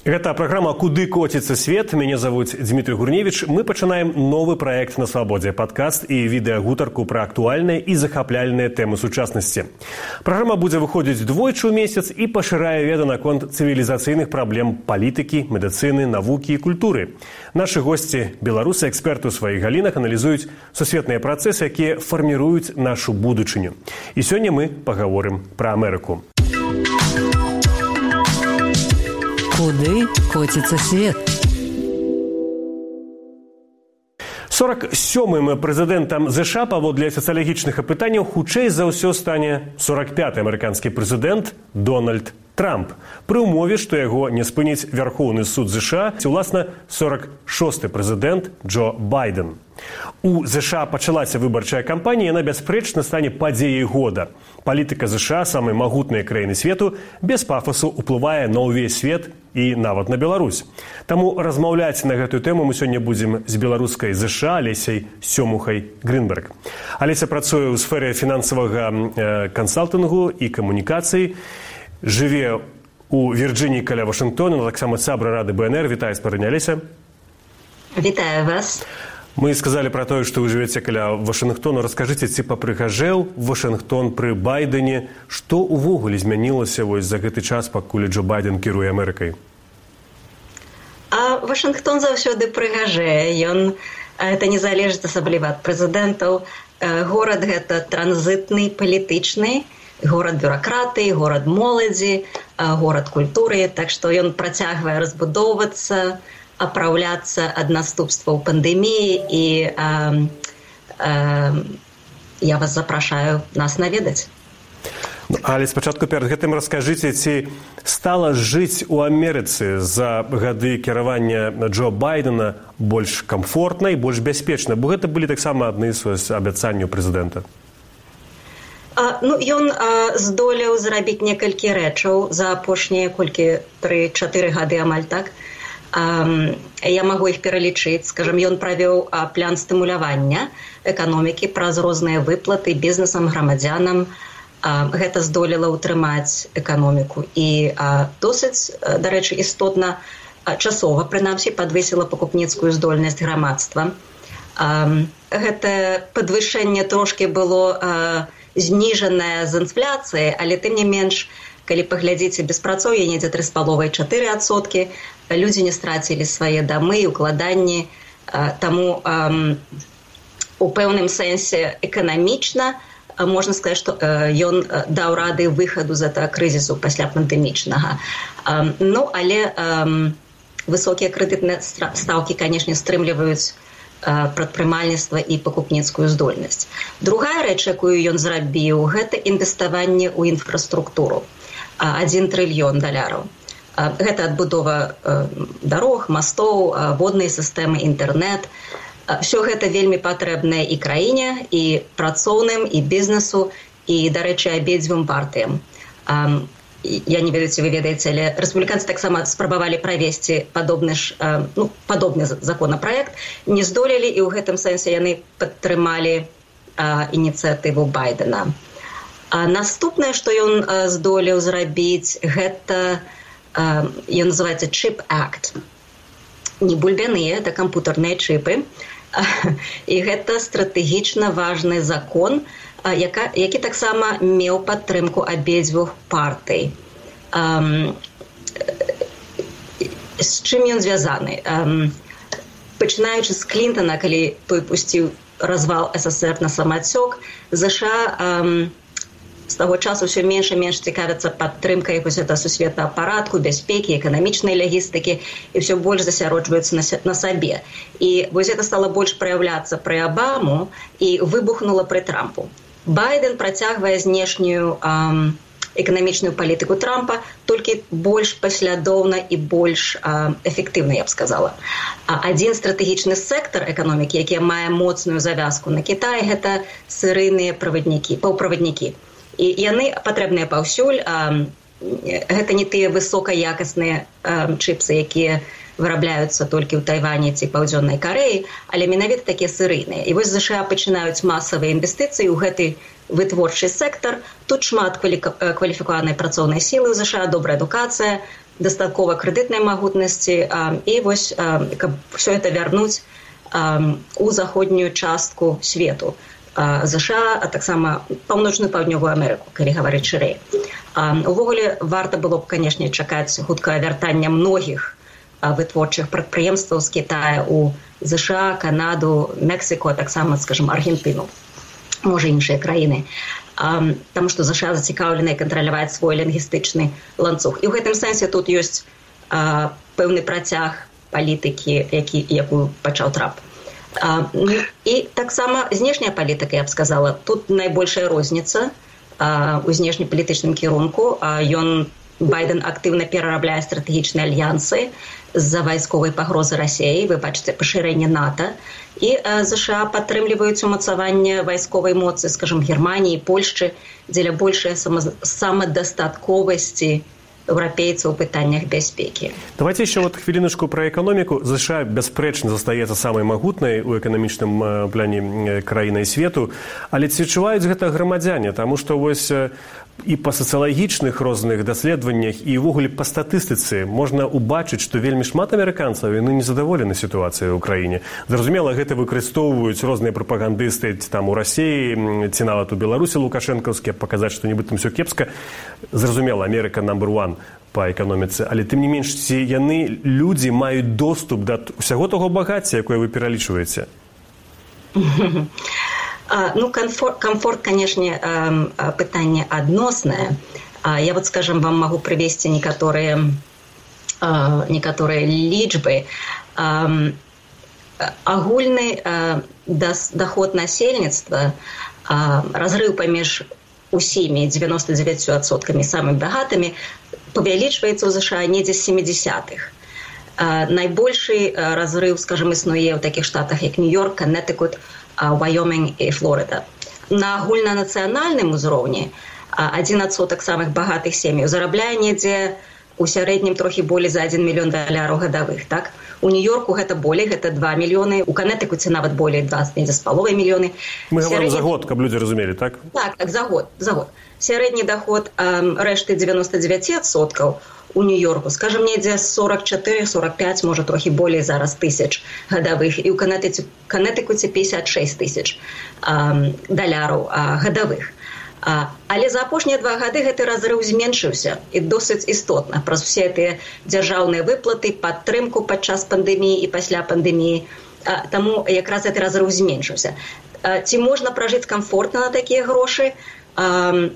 Гэта праграма куды коціцца свет? Мяне завуць Дмітрий гурневич мы пачынаем новы праект на свабодзе падкаст і відэагутарку пра актуальныя і захапляльныя тэмы сучаснасці. Праграма будзе выходзіць двойчы ў месяц і пашырае веда наконт цывілізацыйных праблем палітыкі медыцыны навукі і культуры. Нашы госці беларусы эксперты ў сваіх галінах аналізуюць сусветныя працэсы якія фарміруюць нашу будучыню. І сёння мы пагаворым пра амерыку Куды коціцца свет? 47ым прэзідэнтам ЗША паводле сацыялагічных апытанняў хутчэй за ўсё стане 45 амерыканскі прэзідэнт Дональд Трамп пры ўмове, што яго не спыніць вярхоўны суд ЗША ці ўласна 46 прэзідэнт Джо Байден. У ЗША пачалася выбарчая кампанія, яна бясспрэчна стане падзеяй года. Палітыка ЗША самай магутнай краіны свету без пафасу ўплывае на ўвесь свет і нават на Беларусь. Таму размаўляць на гэтую тэму мы сёння будзем з беларускай ЗША лесяй сёмухай Грынберг. Алеся працуе ў сферы фінансавага кансалтынгу і камунікацыі, жыве у Вірджыніі каля Вашынгтона, таксама сабра рады БНР, вітаю спарыняліся. Вітаю вас. Мы сказалі пра тое, што вы жывеце каля Вашынгтону, раскажыце ці папрыгажэў Вашынгтон пры байдене, што ўвогуле змянілася вось за гэты час, пакуль Джо байден кіруе Амерыкай. А Вашынгтон заўсёды прыгажэе ён это не залежыць асабліва ад прэзідэнтаў горад гэта транзітны палітычны горад бюракраты горад моладзі горад культуры. Так што ён працягвае разбудоўвацца апраўляцца ад наступстваў пандэміі. І э, э, я вас запрашаю нас наведаць. Але спачатку перад гэтым раскажыце ці стала жыць у амерыцы за гады кіравання джо байдена больш камфортна і больш бяспечна бо гэта былі таксама адны з абяцанняў прэзідэнта ну ён здолеў зрабіць некалькі рэчаў за апошнія колькі тры чатыры гады амаль так? Я магу іх пералічыць. Скажем ён правёў план стымулявання эканомікі праз розныя выплаты бізнесам грамадзянам. Гэта здолела ўтрымаць эканоміку. І досыць дарэчы істотна часова прынамсі падвысіла пакупніцкую здольнасць грамадства. Гэта падвышэнне трошки было зніжанае з інфляцыі але тым не менш калі паглядзіце беспрацоўе недзе тры з паловай чатыры адсоткі людзі не страцілі свае дамы і укладанні таму у пэўным сэнсе эканамічна можна сказаць што ён даў рады выхаду з этого крызісу пасля пандэмічнага. Ну але высокія крэдытныя стаўкі канешне стрымліваюць прадпрымальніцтва і пакупніцкую здольнасць другая рэч якую ён зрабіў гэта інвеставанне ў інфраструктуру адзін трыльён даляраў. Гэта адбудова дарог, мастоў, воднай сістэмы інтэрнэт. Всё гэта вельмі патрэбнае і краіне і працоўным і бізнесу і дарэчы абедзвюм партыям. Я не ведаю, ці вы ведаеце, але рэспубліканцы таксама спрабавалі правесці падобны ж ну, падобны законапраект, не здолелі і ў гэтым сэнсе яны падтрымалі ініцыятыву байдена. А наступнае, што ён здолеў зрабіць гэта ён называется чип акт не бульбяныя это кампутарныя чыпы і гэта стратэгічна важны закон яка, які таксама меў падтрымку абедзвюх партый. З чым ён звязаны? Пачынаючы з клинтона калі той пусціў развал ссср на самацёк ЗША з таго часу ўсё менш і менш цікавяцца падтрымкай вось это сусветнага парадку бяспекі эканамічнай лягістыкі і ўсё больш засяроджваюцца на, на сабе. І вось это стало больш праяўляцца пры абаму і выбухнула пры трампу байден працягвае знешнюю эканамічную палітыку трампа толькі больш паслядоўна і больш эфектыўна я б сказала. Адзін стратэгічны сектор эканомікі які мае моцную завязку на кітай гэта сырыйныя праваднікі паўправаднікі і яны патрэбныя паўсюль гэта не тыя высокаякасныя чыпсы якія вырабляюцца толькі ў тайване ці паўдзённай карэі але менавіта такія сырыйныя і вось ЗША пачынаюць масавыя інвестыцыі ў гэты вытворчы сектар тут шмат кваліфікаванай працоўнай сілы ў ЗША добрая адукацыя дастаткова крэдытнай магутнасці і вось каб все это вярнуць у заходнюю частку свету ЗША а таксама паўночную паўднёвую Амерыку калі гаварыць шырэй увогуле варта было б канешне чакаць хуткае вяртання многіх вытворчых прадпрыемстваў з Китая у ЗША канаду Мексіку а таксама скажем аргентыну можа іншыя краіны там што ЗША зацікаўленыя кантраляваць свой лінгістычны ланцуг. І ў гэтым сэнсе тут ёсць пэўны працяг палітыкі які якую пачаў трап. Ну, і таксама знешняя палітыка я б сказала. Тут найбольшая розніца у знешнепалітычным кірунку ён байден актыўна перарабляе стратэгічныя альянсы з-за вайсковай пагрозы рассеі вы бачыце пашырэнне нато. І ЗША падтрымліваюць умацаванне вайсковай моцы скажем германії польшчы дзеля большай самадастатковасці еўрапейцаў у пытаннях бяспекі. Давайте еще вот хвілінушку про эканоміку. ЗША бясспрэчна застаецца самай магутнай у эканамічным пляне краінай свету. Але ці адчуваюць гэта грамадзяне? Таму што вось і па сацыялагічных розных даследаваннях і ўвогуле па статыстыцы можна ўбачыць што вельмі шмат амерыканцаў яны незадаволены сітуацыяй у краіне. Зразумела гэта выкарыстоўваюць розныя прапагандысты там у рассіі ці нават у беларусі лукашэнкаўскі паказаць што нібыта ўсё кепска. Зразумела амерыка number one па эканоміцы. Але тым не менш ці яны людзі маюць доступ да ўсяго таго багацця якое вы пералічваеце Ну, комфорт, комфорт канешне, пытанне адноснае. Я вот скажем вам могу прывесці некаторыя некаторыя лічбы агульны доход насельніцтва разрыв паміж усімі 99соткамі самымі багатымі павялічваецца ў ЗША недзе з 70-х. Найбольшы разрыв скажем існуе ў такіх штатах як нью-йорк канетыкут Вайомінг і Флорида. На агульнанацыянальным узроўні адзін адсотак самых багатых сем'яў зарабляе недзе у сярэднім трохі болей за 1 мільён даляраў гадавых так? У нью-йорку гэта болей гэта 2 мільёны у канетыкуце нават болей 20 недзе з паловай мільёны. Мы Сярэдні... за год каб людзі разумелі так? Так так за год за год. Сярэдні доход рэшты 99 соткаў у нью-йорку скажем недзе 44 45 можа трохі болей зараз тысяч гадавых. І ў канетыце канетыкуце 56 тысяч даляраў гадавых а, але за апошнія два гады гэты разрыў зменшыўся і досыць істотна. Праз усе тыя дзяржаўныя выплаты падтрымку падчас пандэміі і пасля пандэміі. Таму якраз гэты разрыў зменшыўся. Ці можна пражыць комфортна на такія грошы? А,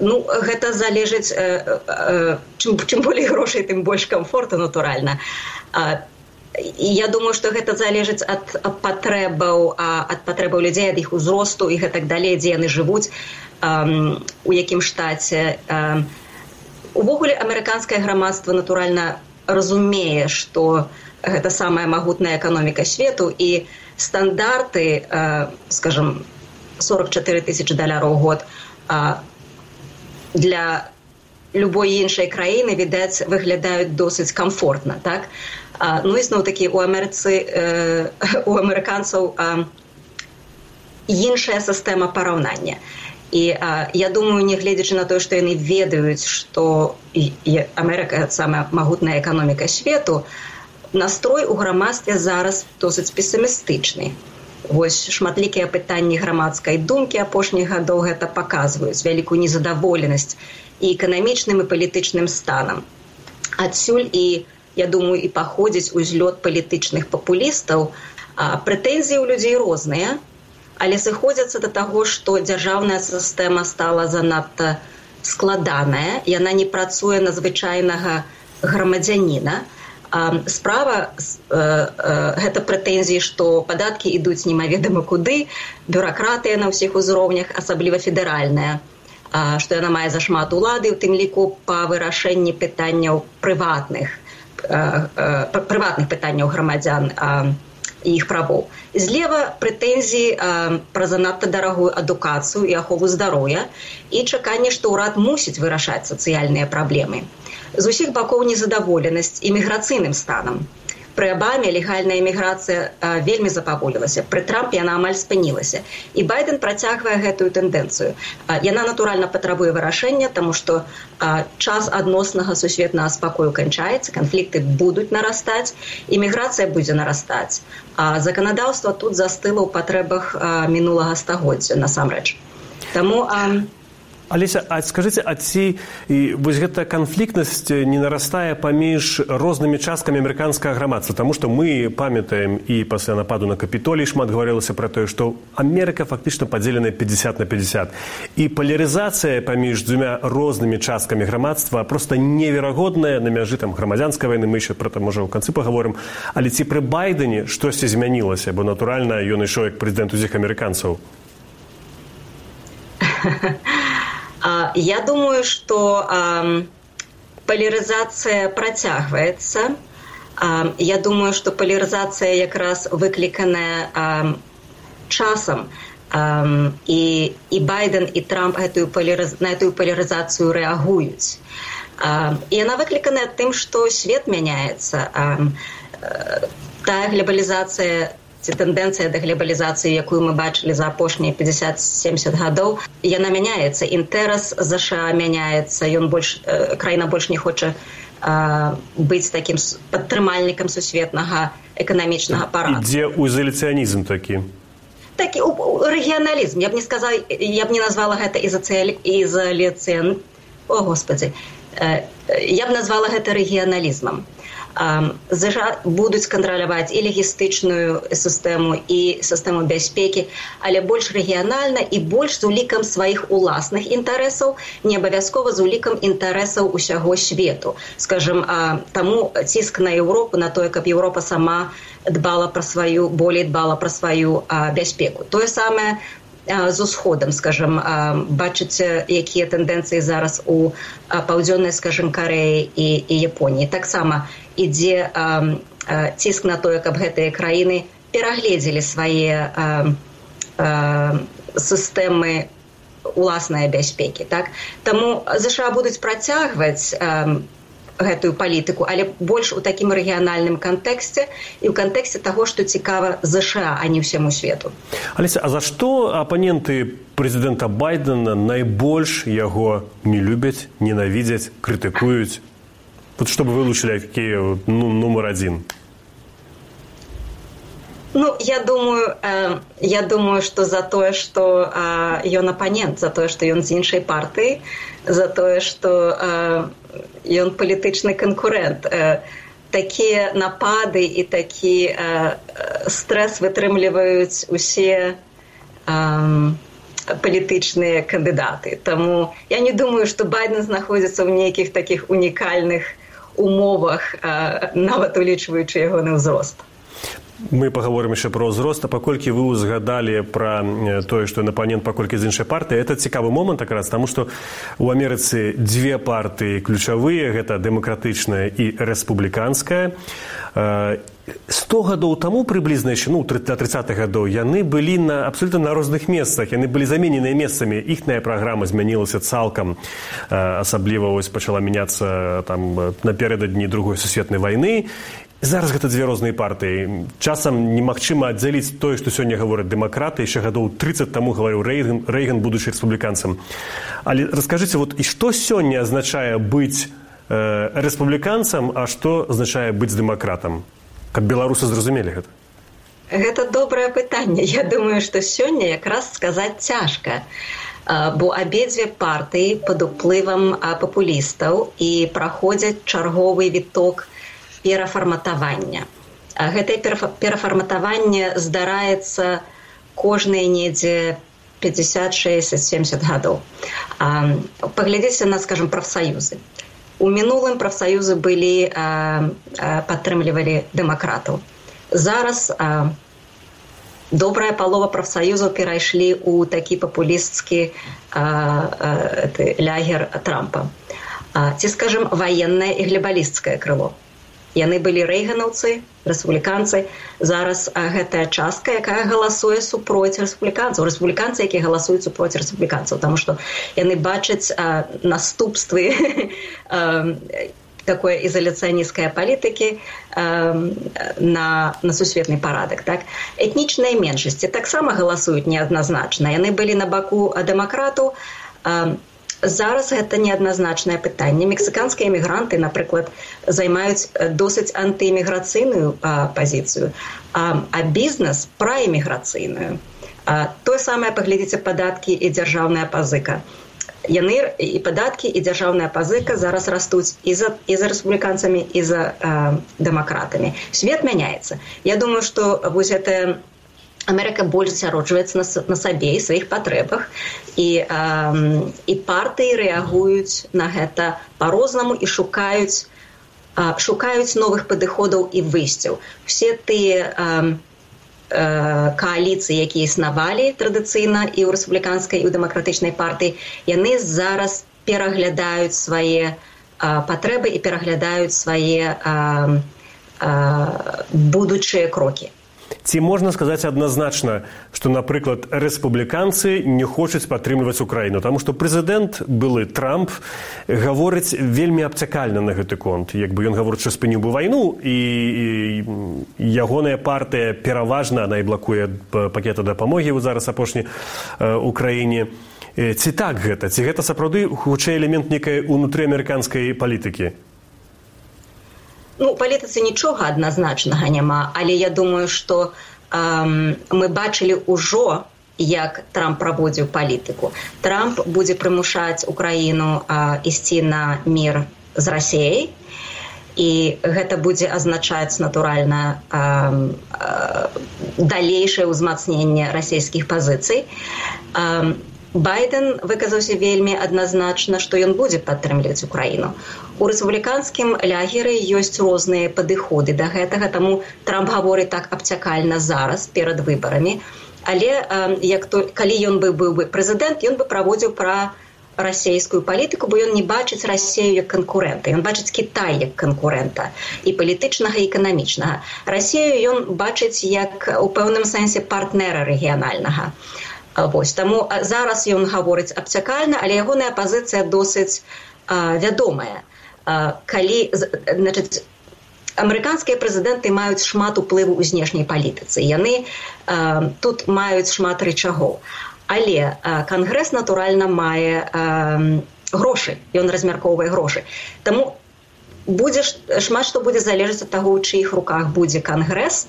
Ну гэта залежыць э, э, чым, чым болей грошай, тым больш комфорту натуральна. І я думаю, што гэта залежыць ад патрэбаў ад патрэбаў людзей ад іх узросту і гэтак далей, дзе яны жывуць у якім штаце. Увогуле амерыканскае грамадства натуральна разумее, што гэта самая магутная эканоміка свету і стандарты скажем 44 тысячи даляраў год для любой іншай краіны відаць выглядаюць досыць комфортна так а, ну ізноў такі у амерыцы э, у амерыканцаў іншая сістэма параўнання і а, я думаю нягледзячы на тое што яны ведаюць што Амерыка самая магутная эканоміка свету настрой у грамадстве зараз досыць песімістычны. Вось шматлікія пытанні грамадскай думкі апошніх гадоў гэта паказваюць вялікую незадаволенасць і эканамічным і палітычным станам. Адсюль і я думаю і паходзіць узлёт палітычных папулістаў, прэтэнзіі ў людзей розныя, але сыходзяцца да таго, што дзяржаўная сістэма стала занадта складаная, яна не працуе на звычайнага грамадзяніна, справа гэта прэтэнзіі што падаткі ідуць немаведама куды бюракратыя на ўсіх узроўнях асабліва федэральная што яна мае зашмат улады у тым ліку па вырашэнні пытанняў прыватных прыватных пытанняў грамадзян іх правоў. Злева прэтэнзіі пра занадта дарагую адукацыю і ахову здароўя і чаканне што ўрад мусіць вырашаць сацыяльныя праблемы. З усіх бакоў незадаволенасць іміграцыйным станам пры абаме легальная эміграцыя вельмі запаволілася пры трамп яна амаль спынілася. І байден працягвае гэтую тэндэнцыю. Яна натуральна патрабуе вырашэння тому что час адноснага сусветнага спакою канчаецца канфлікты будуць нарастаць іміграцыя будзе нарастаць. А заканадаўства тут застыла ў патрэбах мінулага стагоддзя насамрэч. Таму а Алеся, а скажыце а ці вось гэта канфліктнасць не нарастае паміж рознымі часткамі амерыканскага грамадства Таму што мы памятаем і пасля нападу на капітолій шмат гаварылася пра тое што Амерыка фактычна падзеленая 50 на 50 і палярызацыя паміж дзвюмя рознымі часткамі грамадства просто неверагодная на мяжы там грамадзянскай вайны мы еще пра там можа ў канцы паговорым але ці пры байдене штосьці змянілася бо натуральна ён ішоў як прэзідэнт узіх амерыканцаў Я думаю, что поляризация протягивается. Я думаю, что поляризация как раз выкликанная часом. И, и Байден, и Трамп эту полярыз... на эту поляризацию реагируют. И она выкликана тем, что свет меняется. Та глобализация ці тэндэнцыя да глебалізацыі якую мы бачылі за апошнія 50-70 гадоў. Яна мяняецца. Інтэрас ЗША мяняецца. Ён больш э, краіна больш не хоча э, быць такім падтрымальнікам сусветнага эканамічнага апарата. дзе узоляцыянізм такі. Такі рэгіяналізм. Я б не сказала я б не назвала гэта ізаляцыян о господи. Э, я б назвала гэта рэгіяналізмам ЗША будуць кантраляваць і лагістычную сістэму і сістэму бяспекі, але больш рэгіянальна і больш з улікам сваіх уласных інтарэсаў, не абавязкова з улікам інтарэсаў усяго свету. Скажем, таму ціск на Еўропу на тое, каб Еўропа сама дбала пра сваю болей дбала пра сваю бяспеку. Тое самае з усходам скажем бачыце якія тэндэнцыі зараз у паўдзённай скажем кареі і, японіі. Таксама ідзе ціск на тое каб гэтыя краіны перагледзелі свае сістэмы уласнай бяспекі так? Таму ЗША будуць працягваць гэтую палітыку але больш у такім рэгіянальным кантэксце і ў кантэксце таго што цікава ЗША а не ўсяму свету. Алеся а за што апаненты прэзідэнта байдена найбольш яго не любяць ненавідзяць крытыкуюць? Вот чтобы вылучылі якія ну нумар адзін? Ну, я думаю, э, я думаю, што за тое, што э, ён апанент, за тое, што ён з іншай партыі, за тое, што э, ён палітычны канкурэнт. Э, такія напады і такі э, стрэс вытрымліваюць усе э, палітычныя кандыдаты. Таму я не думаю, што байден знаходзіцца ў нейкіх такіх унікальных умовах, э, нават улічваючы ягоны ўзрост мы паговорым яшчэ пра ўзрост а паколькі вы узгадалі пра тое што напанент паколькі з іншай партыі это цікавы момант так раз таму што у амерыцы дзве партыі ключавыя гэта дэмакратычная і рэспубліканская сто гадоў таму прыблізна яшчэ ну да тридцатых гадоў яны былі на абсолютна на розных месцах яны былі замененыя месцамі іхная праграма змянілася цалкам асабліва вось пачала мяняцца там напердадні другой сусветнай вайны зараз гэта дзве розныя партыі. Часам немагчыма аддзяліць тое што сёння гавораць дэмакраты. Яшчэ гадоў 30 таму гаварыў рэйган рэйган будучы рэспубліканцам. Але раскажыце вот і што сёння азначае быць э, рэспубліканцам а што азначае быць дэмакратам? Каб беларусы зразумелі гэта. Гэта добрае пытанне. Я думаю што сёння якраз сказаць цяжка бо абедзве партыі пад уплывам папулістаў і праходзяць чарговы віток перафарматавання. Гэтае перафарматаванне здараецца кожныя недзе 56-70 гадоў. Паглядзіце на скажем прафсаюзы. У мінулым прафсаюзы былі падтрымлівалі дэмакратаў. Зараз добрая палова прафсаюзаў перайшлі ў такі папулісцкі лягер трампа. А, ці скажем ваеннае і глебалісцкае крыло яны былі рэйганаўцы рэспубліканцы. Зараз гэтая частка якая галасуе супроць рэспубліканцаў. Рэспубліканцы якія галасуюць супроць рэспубліканцаў. Там што яны бачаць а, наступствы такое ізаляцыянісцкай палітыкі э, на, на сусветны парадак так? Этнічныя меншасці таксама галасуюць неадназначна. Яны былі на баку дэмакрату э, зараз гэта неадназначнае пытанне. Мексіканскія эмігранты напрыклад займаюць досыць антыэміграцыйную пазіцыю а, а бізнес праэміграцыйную тое самае паглядзіце падаткі і дзяржаўная пазыка. Яны і падаткі і дзяржаўная пазыка зараз растуць і за і за рэспубліканцамі і за дэмакратамі. Свет мяняецца. Я думаю што вось гэта Амерыка больш засяроджваецца на, на сабе і сваіх патрэбах і, э, і партыі рэагуюць на гэта па-рознаму і шукаюць э, шукаюць новых падыходаў і выйсцяў. Усе тыя э, э, кааліцыі, якія існавалі традыцыйна і ў рэспубліканскай і ў дэмакратычнай партыі, яны зараз пераглядаюць свае э, патрэбы і пераглядаюць свае э, э, будучыя крокі. Ці можна сказаць адназначна, што, напрыклад, рэспубліканцы не хочуць падтрымліваць Украіну, Таму што прэзідэнт былы Трамп гаворыць вельмі абцякальна на гэты конт. Як бы ён гаворыць, што спыніў бы вайну і, і ягоная партыя пераважна найблакуе пакета дапамогі ў зараз апошні ўкраіне. Ці так гэта, ці гэта сапраўды хутчэй элемент нейкай унутрыамерыканскай палітыкі? Ну палітыцы нічога адназначнага няма але я думаю что эм, мы бачылі ўжо як трамп праводзіў палітыку. Трамп будзе прымушаць украіну э, ісці на мір з рассеяй і гэта будзе азначаць натуральна э, э, далейшае ўзмацненне расійскіх пазіцый. Э, байден выказаўся вельмі адназначна што ён будзе падтрымліваць украіну. У рэспубліканскім лягеры ёсць розныя падыходы да гэтага таму трамп гаворыць так абцякальна зараз перад выбарамі. Але як то калі ён бы быў бы прэзідэнт ён бы праводзіў пра расійскую палітыку бо ён не бачыць рассею як канкурэнта. Ён бачыць кітай як канкурэнта і палітычнага эканамічнага. Рассею ён бачыць як у пэўным сэнсе партнера рэгіянальнага. а Вось, таму зараз ён гаворыць абцякальна, але ягоная пазіцыя досыць а, вядомая. А, калі амерыканскія прэзідэнты маюць шмат уплыву ў знешняй палітыцы. Яны а, тут маюць шмат рэчагоў. Але а, кангрэс натуральна мае а, грошы, ён размяркоўвае грошы. Таму будзе шмат што будзе залежаць ад таго, у чыіх руках будзе кангрэс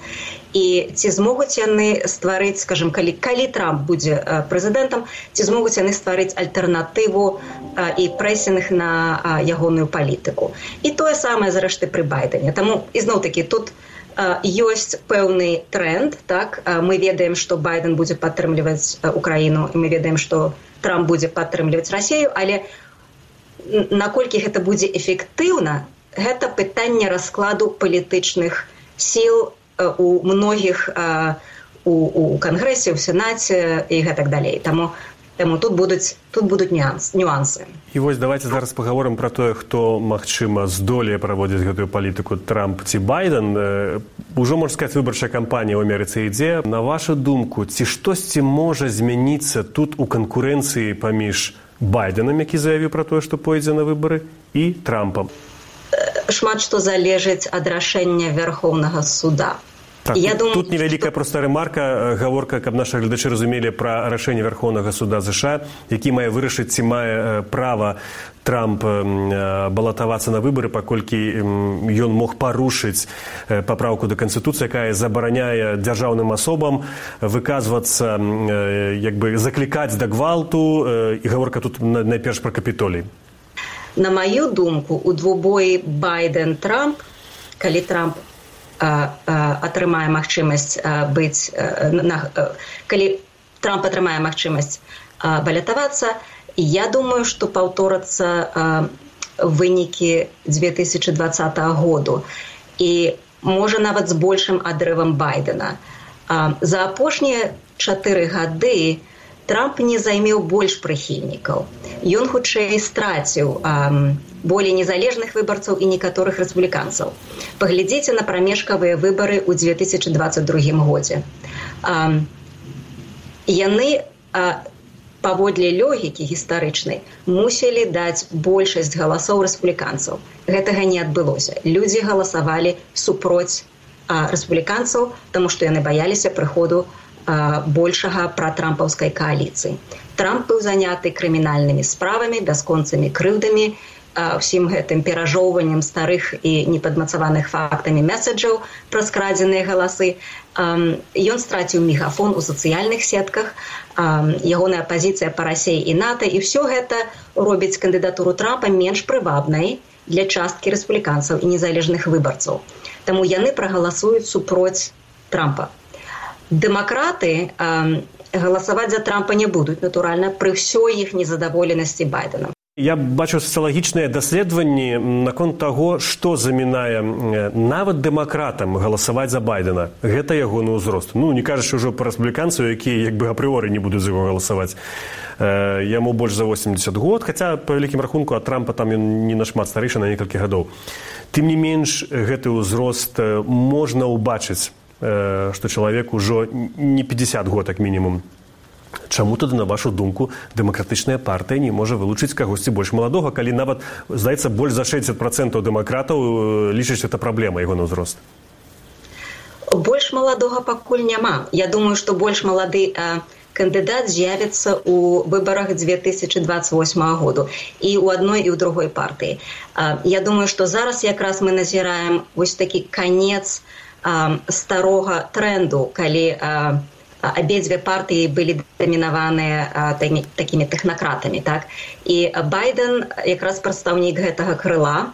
і ці змогуць яны стварыць скажем калі калі трамп будзе прэзідэнтам ці змогуць яны стварыць альтэрнатыву і прэсінг на ягоную палітыку. І тое самае зрэшты пры байдане таму ізноў такі тут ёсць пэўны тренд так? Мы ведаем што байден будзе падтрымліваць украіну і мы ведаем што трамп будзе падтрымліваць рассею але наколькі гэта будзе эфектыўна гэта пытанне раскладу палітычных сіл у многіх у, у кангрэсе у сенаце і гэтак далей. Таму Таму тут будуць тут будуць нюанс, нюансы. І вось давайте зараз паговорым пра тое хто магчыма здолее праводзіць гэтую палітыку трамп ці байден. Ужо можна сказаць выбарчая кампанія ў амерыцы ідзе. На вашу думку ці штосьці можа змяніцца тут у канкурэнцыі паміж байденам які заявіў пра тое што пойдзе на выбары і трампам? Шмат што залежыць ад рашэння вярхоўнага суда Так, я думаю, тут невялікая што... проста ремарка гаворка каб нашы гледачы разумелі пра рашэнне верхоўнага суда ЗША які мае вырашыць ці мае права трамп балатавацца на выбары паколькі ён мог парушыць папраўку да канстытуцыі якая забараняе дзяржаўным асобам выказвацца як бы заклікаць да гвалту і гаворка тут найперш пра капітолій. На маю думку у двубоі байден трамп калі трамп атрымае магчымасць быць на, калі трамп атрымае магчымасць балятавацца я думаю што паўторацца вынікі 2020 году. І можа нават з большым адрывам байдена. За апошнія чатыры гады трамп не займеў больш прыхільнікаў ён хутчэй страціў болей незалежных выбарцаў і некаторых рэспубліканцаў. Паглядзіце на прамежкавыя выбары ў 2022 годзе. А, яны а, паводле лёгікі гістарычнай мусілі даць большасць галасоў рэспубліканцаў гэтага не адбылося людзі галасавалі супроць рэспубліканцаў таму што яны баяліся прыходу большага пратрампаўскай кааліцыі. Трамп быў заняты крымінальнымі справамі бясконцамі крыўдамі ўсім гэтым перажоўваннем старых і непадмацаваных фактамі месседжаў пра скрадзеныя галасы. Ён страціў мегафон у сацыяльных сетках ягоная пазіцыя па рассей і нато і все гэта робіць кандыдатуру трампа менш прывабнай для часткі рэспубліканцаў і незалежных выбарцаў. Таму яны прагаласуюць супроць трампа дэмакраты галасаваць за трампа не будуць натуральна пры ўсёй іх незадаволенасці байдена Я бачу сацыялагічныя даследаванні наконт таго, што замінае нават дэмакратам галасаваць за байдена. Гэта ягоны ўзрост. Ну не кажаш ужо па рэспубліканцу, якія як бы апрыоры не будуць за яго галасаваць. Яму больш за 80 год, хаця па вялікім рахунку ад трампа там ён не нашмат старэйшы на некалькі гадоў. Тым не менш гэты ўзрост можна ўбачыць, што чалавек ужо не 50 год як мінімум Чаму тады на вашу думку дэмакратычная партыя не можа вылучыць кагосьці больш маладога, калі нават здаецца больш за 60 процентаў дэмакратаў лічыць это праблема яго на ўзрост. Больш маладога пакуль няма. Я думаю, што больш малады а, кандыдат з'явіцца ў выбарах 2028 году і ў адной і ў другой партыі. Я думаю, што зараз якраз мы назіраем вось такі канец а, старога тренду, калі а, абедзве партыі былі дамінаваныя такімі тэхнакратамі так? І байден якраз прадстаўнік гэтага крыла.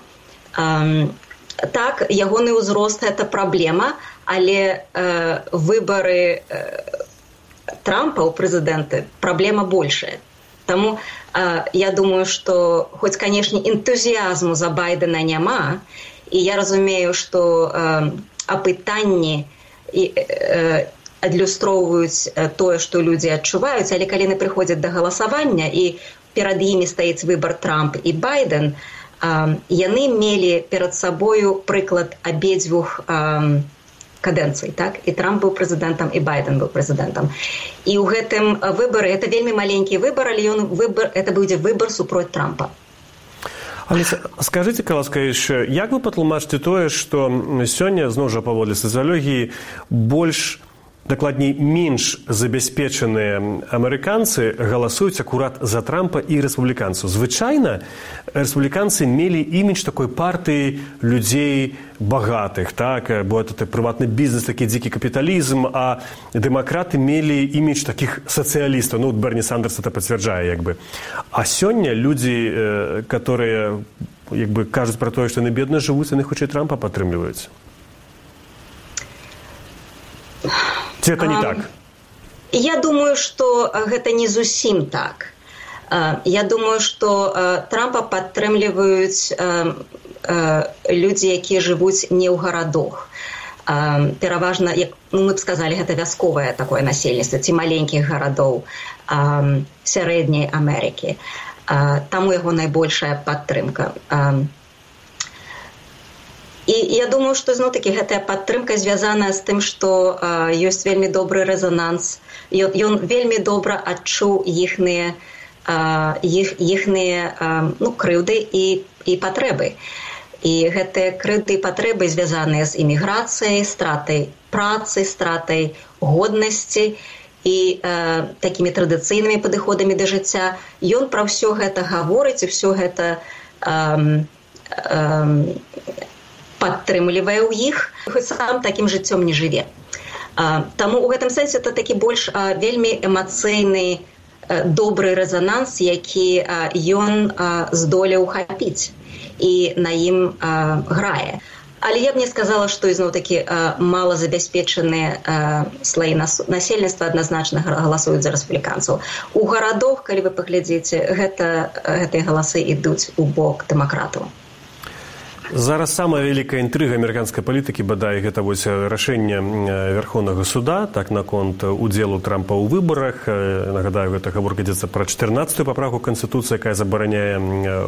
Так ягоны ўзрост это праблема але выбары трампа ў прэзідэнты праблема большая. Таму я думаю што хоць канешне энтузіязму за байдена няма і я разумею што апытанні і адлюстроўваюць тое што людзі адчуваюць але калі яны прыходзяць да галасавання і перад імі стаіць выбар трамп і байден. Яны мелі перад сабою прыклад абедзвюх кадэнцый так? І трамп быў прэзідэнтам і байден быў прэзідэнтам і ў гэтым выбары это вельмі маленькі выбар але ён выбар это будзе выбар супроць трампа Але скажите каласка яшчэ як вы патлумачыце тое што сёння зноў жа паводле сацыялогіі больш дакладней менш забяспечаныя амерыканцы галасуюць акурат за трампа і рэспубліканцаў. Звычайна рэспубліканцы мелі імідж такой партыі людзей багатых так? Бо это прыватны бізнес такі дзікі капіталізм а дэмакраты мелі імідж такіх сацыялістаў. Ну берні сандерс это пацвярджае як бы. А сёння людзі которые як бы кажуць пра тое што яны бедна жывуць яны хутчэй трампа падтрымліваюць Ці это не так? Я думаю, што гэта не зусім так. Я думаю, што трампа падтрымліваюць людзі, якія жывуць не ў гарадах. Пераважна як ну, мы б сказалі гэта вясковае такое насельніцтва ці маленькіх гарадоў сярэдняй Амерыкі. Таму яго найбольшая падтрымка. І я думаю, што зноў такі гэтая падтрымка звязаная з тым, што ёсць вельмі добры рэзананс. Ён, ён вельмі добра адчуў іхныя іхныя ну, крыўды і, і патрэбы. І гэтыя крыты патрэбы звязаныя з іміграцыяй, стратай працы, стратай годнасці і э, такімі традыцыйнымі падыходамі да жыцця. Ён пра ўсё гэта гаворыць і ўсё гэта э, э, падтрымлівае ў іх сам такім жыццём не жыве. Таму у гэтым сэнсе это такі больш вельмі эмацыйны добры рэзананс які ён здолеў хапіць і на ім грае. Але я б не сказала што ізноў такі малазабяспечаныя слаі насельніцтва адназначна галасуюць за рэспубліканцаў. У гарадах калі вы паглядзіце гэта гэтыя галасы ідуць у бок дэмакратаў Зараз самая вялікая інтрыга амерыканскай палітыкі бадай гэта вось рашэнне верхоўнага суда так наконт удзелу трампа ў выбарах. Нагадаю гэта гаворка ідзецца пра 14 паправку канстытуцыі якая забараняе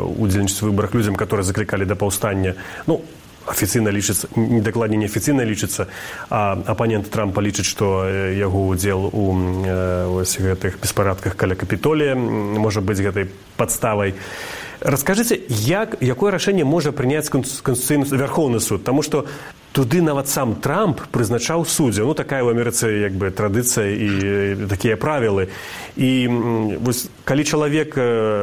удзельнічаць выбарах людзям которые заклікалі да паўстання. Ну афіцыйна лічыцца недакладней неафіцыйна лічыцца а апанент трампа лічыць што яго ўдзел у гэтых беспарадках каля капітолія можа быць гэтай падставай расскажыце як якое рашэнне можа прыняць канституцыйны вярхоўны суд? Таму што туды нават сам трамп прызначаў суддзя. Ну такая ў амерыцы як бы традыцыя і такія правілы. І вось калі чалавек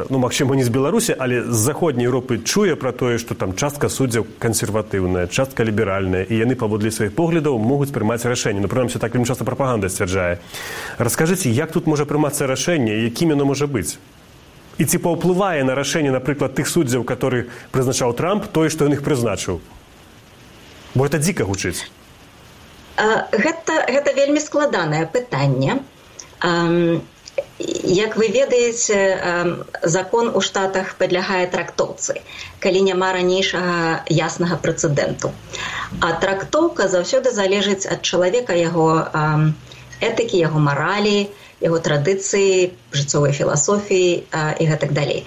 ну магчыма не з беларусі але з заходняй Еўропы чуе пра тое што там частка суддзяў кансерватыўная частка ліберальная і яны паводле сваіх поглядаў могуць прымаць рашэнне. Ну прынамсі так часта прапаганда сцвярджае. Раскажыце як тут можа прымацца рашэнне якім яно можа быць і ці паўплывае на рашэнне напрыклад тых суддзяў который прызначаў трамп тое што ён іх прызначыў. Бо это дзіка гучыць. Гэта, гэта вельмі складанае пытанне. Як вы ведаеце закон у штатах падлягае трактоўцы калі няма ранейшага яснага прэцэдэнту. А трактоўка заўсёды залежыць ад чалавека яго этыкі яго маралі яго традыцыі жыццовай філасофіі і гэтак далей.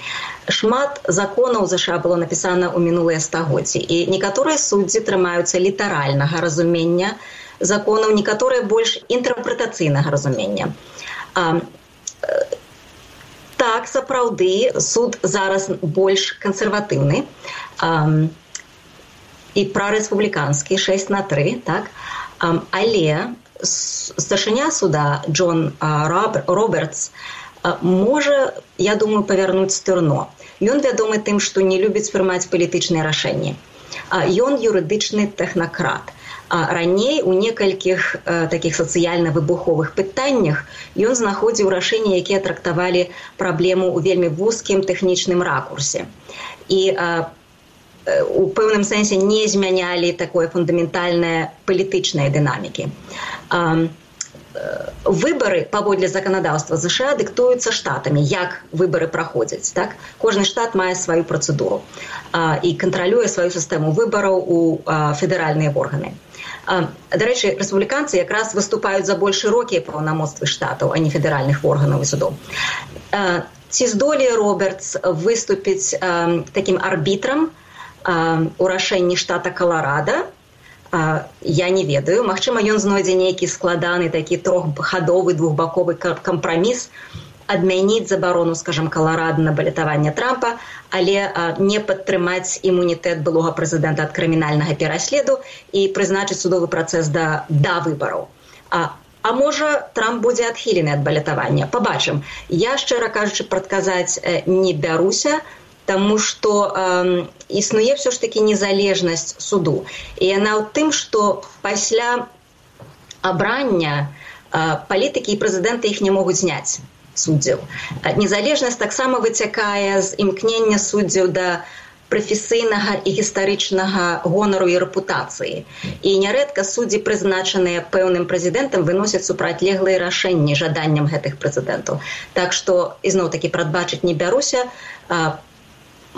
Шмат законаў ЗША было напісана ў мінулыя стагоддзі і некаторыя суддзі трымаюцца літаральнага разумення законаў некаторыя больш інтэрпрэтацыйнага разумення. А, так сапраўды суд зараз больш кансерватыўны а, і прарэспубліканскі 6 на 3 так? А, але старшыня суда Джон Робертс можа я думаю павярнуць турно Ён вядомы тым, што не любіць прымаць палітычныя рашэнні. Ён юрыдычны тэхнакрат. Раней у некалькіх такіх сацыяльна-выбуховых пытаннях ён знаходзіў рашэнні, якія трактавалі праблему ў вельмі вузкім тэхнічным ракурсе. І у пэўным сэнсе не змянялі такое фундаментальнае палітычнай дынамікі. Э, выборы паводле законодаўства ЗША дыктуюцца штатамі як выборы праходзяць так? Кожны штат мае сваю працэдуру і кантралюе сваю сістэму выбараў у федэральныя органы. Дарэчы рэспубліканцы якраз выступаюць за больш шырокія паўнамоцтвы штатаў а не федэральных органаў і судоў. Ці здолее робертс выступіць такім арбітрам у рашэнні штата каларада. А, я не ведаю. Мачыма ён знойдзе нейкі складаны такі троххадовы двухбаковы кампраміс адмяніць забарону скажем каларада на балетаванне трампа але а, не падтрымаць імунітэт былога прэзідэнта ад крымінальнага пераследу і прызначыць судовы працэс да да выбараў. А А можа трамп будзе адхілены ад балетавання? Побачым я шчыра кажучы прадказаць не бяруся Таму што э, існуе ўсё ж такі незалежнасць суду. І яна ў тым, што пасля абрання э, палітыкі і прэзідэнты іх не могуць зняць суддзяў. Незалежнасць таксама выцякае з імкнення суддзяў да прафесійнага і гістарычнага гонару і рэпутацыі. І нярэдка суддзі, прызначаныя пэўным прэзідэнтам, выносяць супрацьлеглыя рашэнні жаданням гэтых прэзідэнтаў. Так што ізноў такі прадбачыць не бяруся,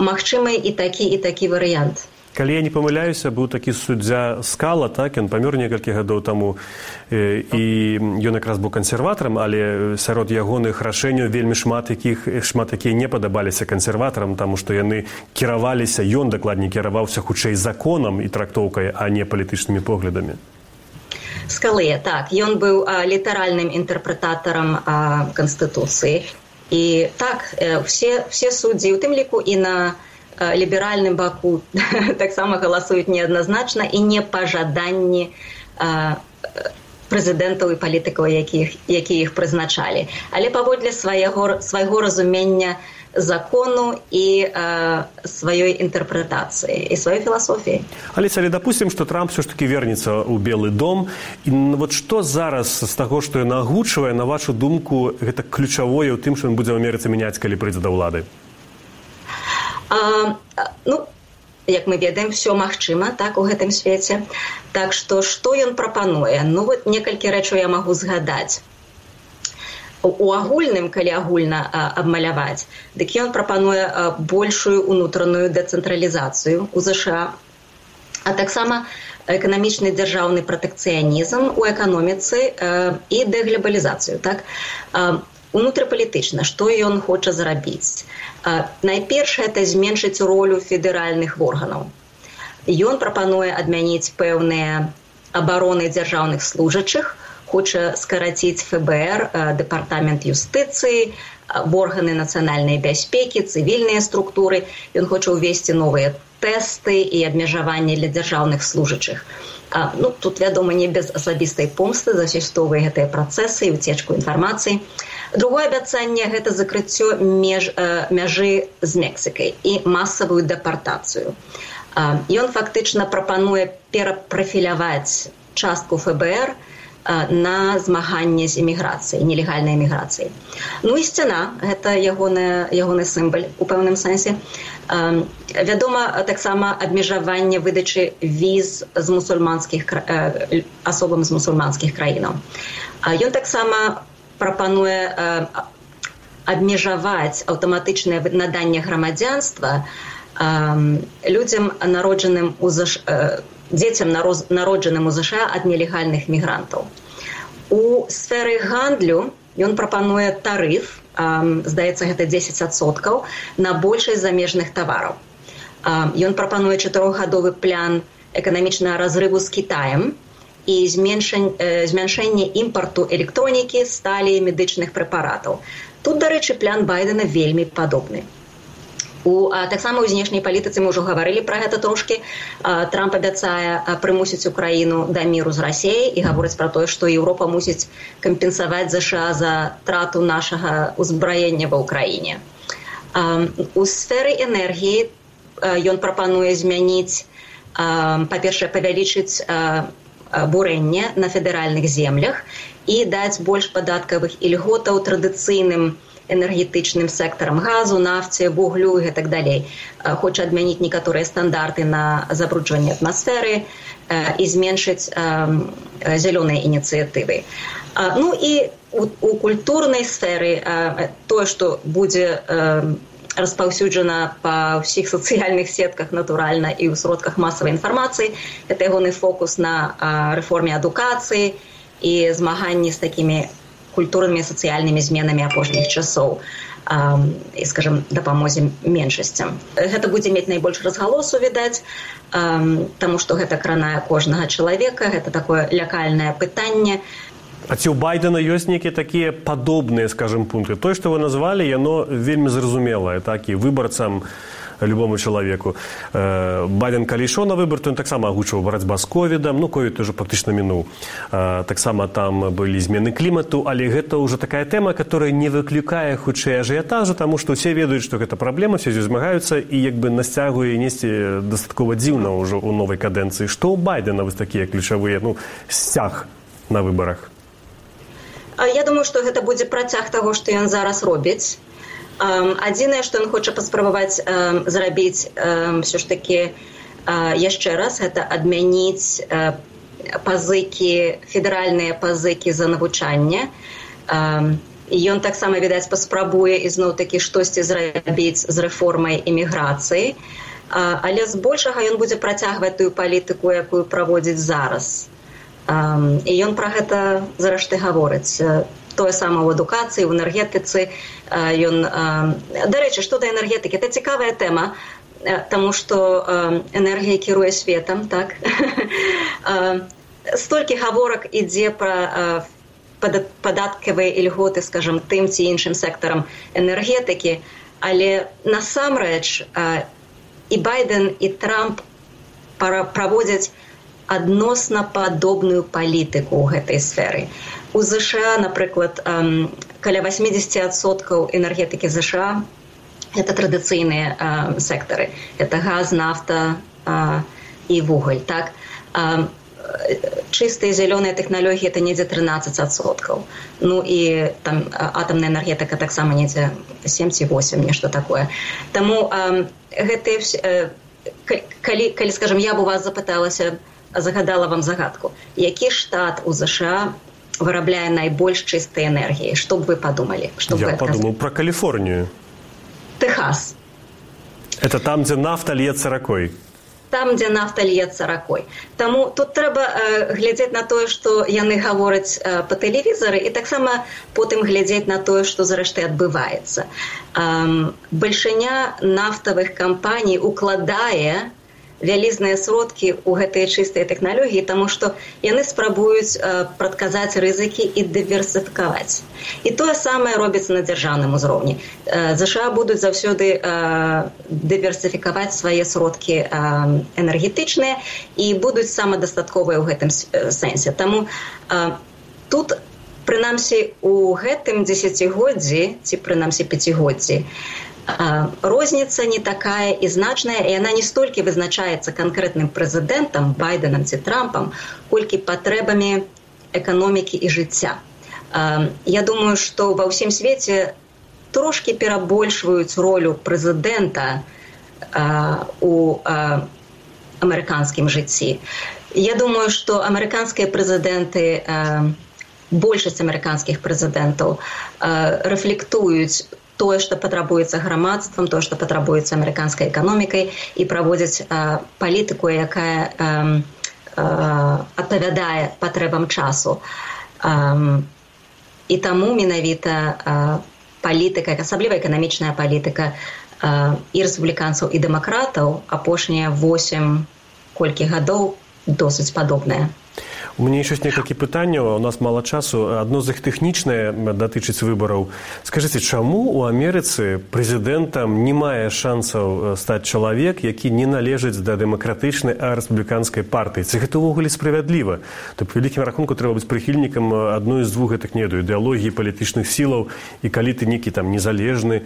магчымы і такі і такі варыянт. Калі я не памыляюся, быў такі суддзя скала, так ён памёр некалькі гадоў таму і ён якраз быў кансерватарам, але сярод ягоных рашэнняў вельмі шмат якіх шмат якія не падабаліся кансерватарам, таму што яны кіраваліся, ён дакладней кіраваўся хутчэй законам і трактоўкай, а не палітычнымі поглядамі. Скалы так ён быў літаральным інтэрпрэтатарам канстытуцыі і так все, все суддзі у тым ліку і на ліберальным баку таксама галасуюць неадназначна і не па жаданні прэзідэнтаў і палітыкаў якіх які іх прызначалі але паводле свайго свайго разумення закону і э, сваёй інтэрпрэтацыі і сваёй філасофіі але але допустим что трамп все ж таки вернется ў белы дом? І вот что зараз з таго што ён агучвае на вашу думку гэта ключавое ў тым што ён будзе ў амерыцы мяняць калі прыйдзе да ўлады ну як мы ведаем все магчыма так у гэтым свеце. Так што што ён прапануе? Ну вот некалькі рэчаў я магу згадаць у агульным калі агульна абмаляваць дык ён прапануе большую унутраную дэцэнтралізацыю у ЗША а. Таксама эканамічны дзяржаўны пратэкцыянізм у эканоміцы і дэглебалізацыю так? Унутрапалітычна што ён хоча зарабіць найперш это зменшыць ролю федэральных органаў. Ён прапануе адмяніць пэўныя абароны дзяржаўных служачых хоча скараціць фбр дэпартамент юстыцыі органы нацыянальнай бяспекі цывільныя структуры. Ён хоча ўвесці новыя тэсты і абмежаванні для дзяржаўных служачых. А, ну тут вядома не без асабістай помсты засястовыя гэтыя працэсы і уцечку інфармацыі. Другое абяцанне гэта закрыццё меж мяжы з мексікай і масавую дэпартацыю. Ён фактычна прапануе перапрафіляваць частку фбр на змаганне з эміграцыяй нелегальнай эміграцыі ну і сцяна гэта ягоная ягоны сімбаль у пэўным сэнсе вядома таксама абмежаванне выдачы віз з мусульманскіх асобам з мусульманскіх краінаў ён таксама прапануе абмежаваць аўтаматычнае наданне грамадзянства на людзям народжаным у заш... дзецям народжаным у ЗША ад нелегальных мігрантаў. У сферы гандлю ён прапануе тарыф, здаецца гэта 10соткаў на большасць замежных тавараў. Ён прапануе чатырохгадовы план эканамічнага разрыву з Китаем і змяншэнне імпарту электронікі, сталі медычных прэпаратаў. Тут, дарэчы, план байдена вельмі падобны у таксама ў знешняй палітыцы мы ўжо гаварылі пра гэта трошкі. Трамп абяцае прымусіць украіну да міру з рассеяй і гаворыць пра тое што еўропа мусіць кампенсаваць ЗША за трату нашага ўзбраення ва ўкраіне. У сферы энергіі ён прапануе змяніць па-першае павялічыць бурэнне на федэральных землях і даць больш падаткавых ільготаў традыцыйным энергетычным сектарам газу, нафце, вуглю і так далей. Хоча адмяніць некаторыя стандарты на забруджванне атмасферы і зменшыць зялёныя ініцыятывы. Ну і у, у культурнай сферы тое, што будзе распаўсюджана па ўсіх сацыяльных сетках натуральна і ў сродках масавай інфармацыі, это ягоны фокус на рэформе адукацыі і змаганні з такімі культурнымі сацыяльнымі зменамі апошніх часоў і скажем дапамозе меншасцям гэта будзе мець найбольш разгалосу відаць таму што гэта кранае кожнага чалавека гэта такое лякальнае пытанне. А ці ў байдена ёсць нейкія такія падобныя скажем пункты? Той што вы назвалі яно вельмі зразумелае так і выбарцам у любому чалавеку. Э, байден калі ішоў на выбор то ён таксама агучваў барацьба з ковідам ну ковід уже практычна мінуў. Э, таксама там былі змены клімату але гэта ўжо такая тэма которая не выклікае хутчэй ажыятажу таму што усе ведаюць што гэта праблема все змагаюцца і як бы насцягвае несці дастаткова дзіўна ўжо ў новай кадэнцыі. Што ў байдена вось такія ключавыя ну сцяг на выбарах? Я думаю што гэта будзе працяг таго што ён зараз робіць адзінае што ён хоча паспрабаваць зрабіць все ж таки яшчэ раз гэта адмяніць пазыкі федэральныя пазыкі за навучанне. Ён таксама відаць паспрабуе ізноў такі штосьці зрабіць з рэформай эміграцыі. Але збольшага ён будзе працягваць тую палітыку якую праводзіць зараз. І ён пра гэта зарэшты гаворыць тое самае ў адукацыі в энергетыцы ён дарэчы што да энергетыкі это цікавая тэма таму што энергія кіруе светам так? Столькі гаворак ідзе пра падаткавыя ільготы скажем тым ці іншым сектарам энергетыкі але насамрэч і байден і трамп праводзяць адносна падобную палітыку ў гэтай сферы. У ЗША напрыклад каля 80соткаў энергетыкі ЗША это традыцыйныя сектары. Это газ нафта а, і вугаль так? А, чыстыя зялёныя тэхналогіі это недзе 13соткаў ну і там атамная энергетыка таксама недзе 7 ці 8 нешта такое. Таму гэтыя э, калі калі скажем я бы вас запыталася загадала вам загадку. Які штат у ЗША вырабляе найбольш чыстай энергіі што б вы подумалі что я подумал про каліфорнію. Техас. Это там дзе нафта льецца ракой там дзе нафта льецца ракой таму тут трэба э, глядзець на тое што яны гавораць э, по тэлевізары і таксама потым глядзець на тое што зрэшты адбываецца э, бальшыня нафтавых кампаній укладае вялізныя сродкі ў гэтыя чыстыя тэхналогіі таму што яны спрабуюць прадказаць рызыкі і дыверсыфікаваць і тое самае робіцца на дзяржаўным узроўні. ЗША будуць заўсёды дыверсыфікаваць свае сродкі энергетычныя і будуць самадастатковыя ў гэтым сэнсе. Таму тут прынамсі у гэтым дзесяцігоддзі ці прынамсі пяцігоддзі розніца не такая і значная і яна не столькі вызначаецца канкрэтным прэзідэнтам байденам ці трампам колькі патрэбамі эканомікі і жыцця. Я думаю што ва ўсім свеце трошки перабольшваюць ролю прэзідэнта у амерыканскім жыцці. Я думаю што амерыканскія прэзідэнты большасць амерыканскіх прэзідэнтаў рэфлектуюць тое што патрабуецца грамадствам то што патрабуецца амерыканскай эканомікай і праводзяць палітыку якая адпавядае патрэбам часу. І таму менавіта палітыка асабліва эканамічная палітыка і рэспубліканцаў і дэмакратаў апошнія восемь колькі гадоў досыць падобная У мне ёсць некалькі пытанняў у нас мала часу. Адно з іх тэхнічнае датычыць выбараў скажитеце чаму у амерыцы прэзідэнтам не мае шансаў стаць чалавек які не належыць да дэмакратычнай а рэспубліканскай партыі ці гэта ўвогуле справядліва. То вялікім рахунку трэба быць прыхільнікам адной з двух гэтых неду ідэалогіі палітычных сілаў і калі ты некі там незалежны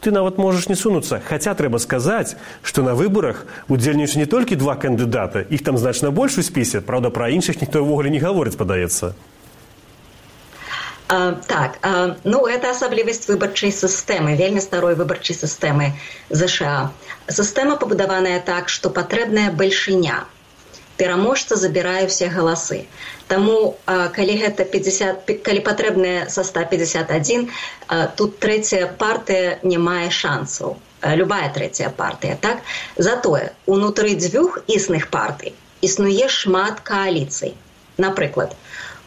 ты нават можаш не сунуцца хаця трэба сказаць што на выбарах удзельнічаюць не толькі два кандыдата іх там значна больш у спісе правда пра іншых ніхто ўвогуле не гаворыць падаецца так а, ну это асаблівасць выбарчай сістэмы вельмі старой выбарчай сістэмы ЗША сістэма пабудаваная так што патрэбная бальшыня пераможца забірае ўсе галасы Таму а, калі гэта 50 калі патрэбная са 151 а, тут трэцяя партыя не мае шансаў. Любая трэцяя партыя так? Затое унутры дзвюх існых партый існуе шмат кааліцый. Напрыклад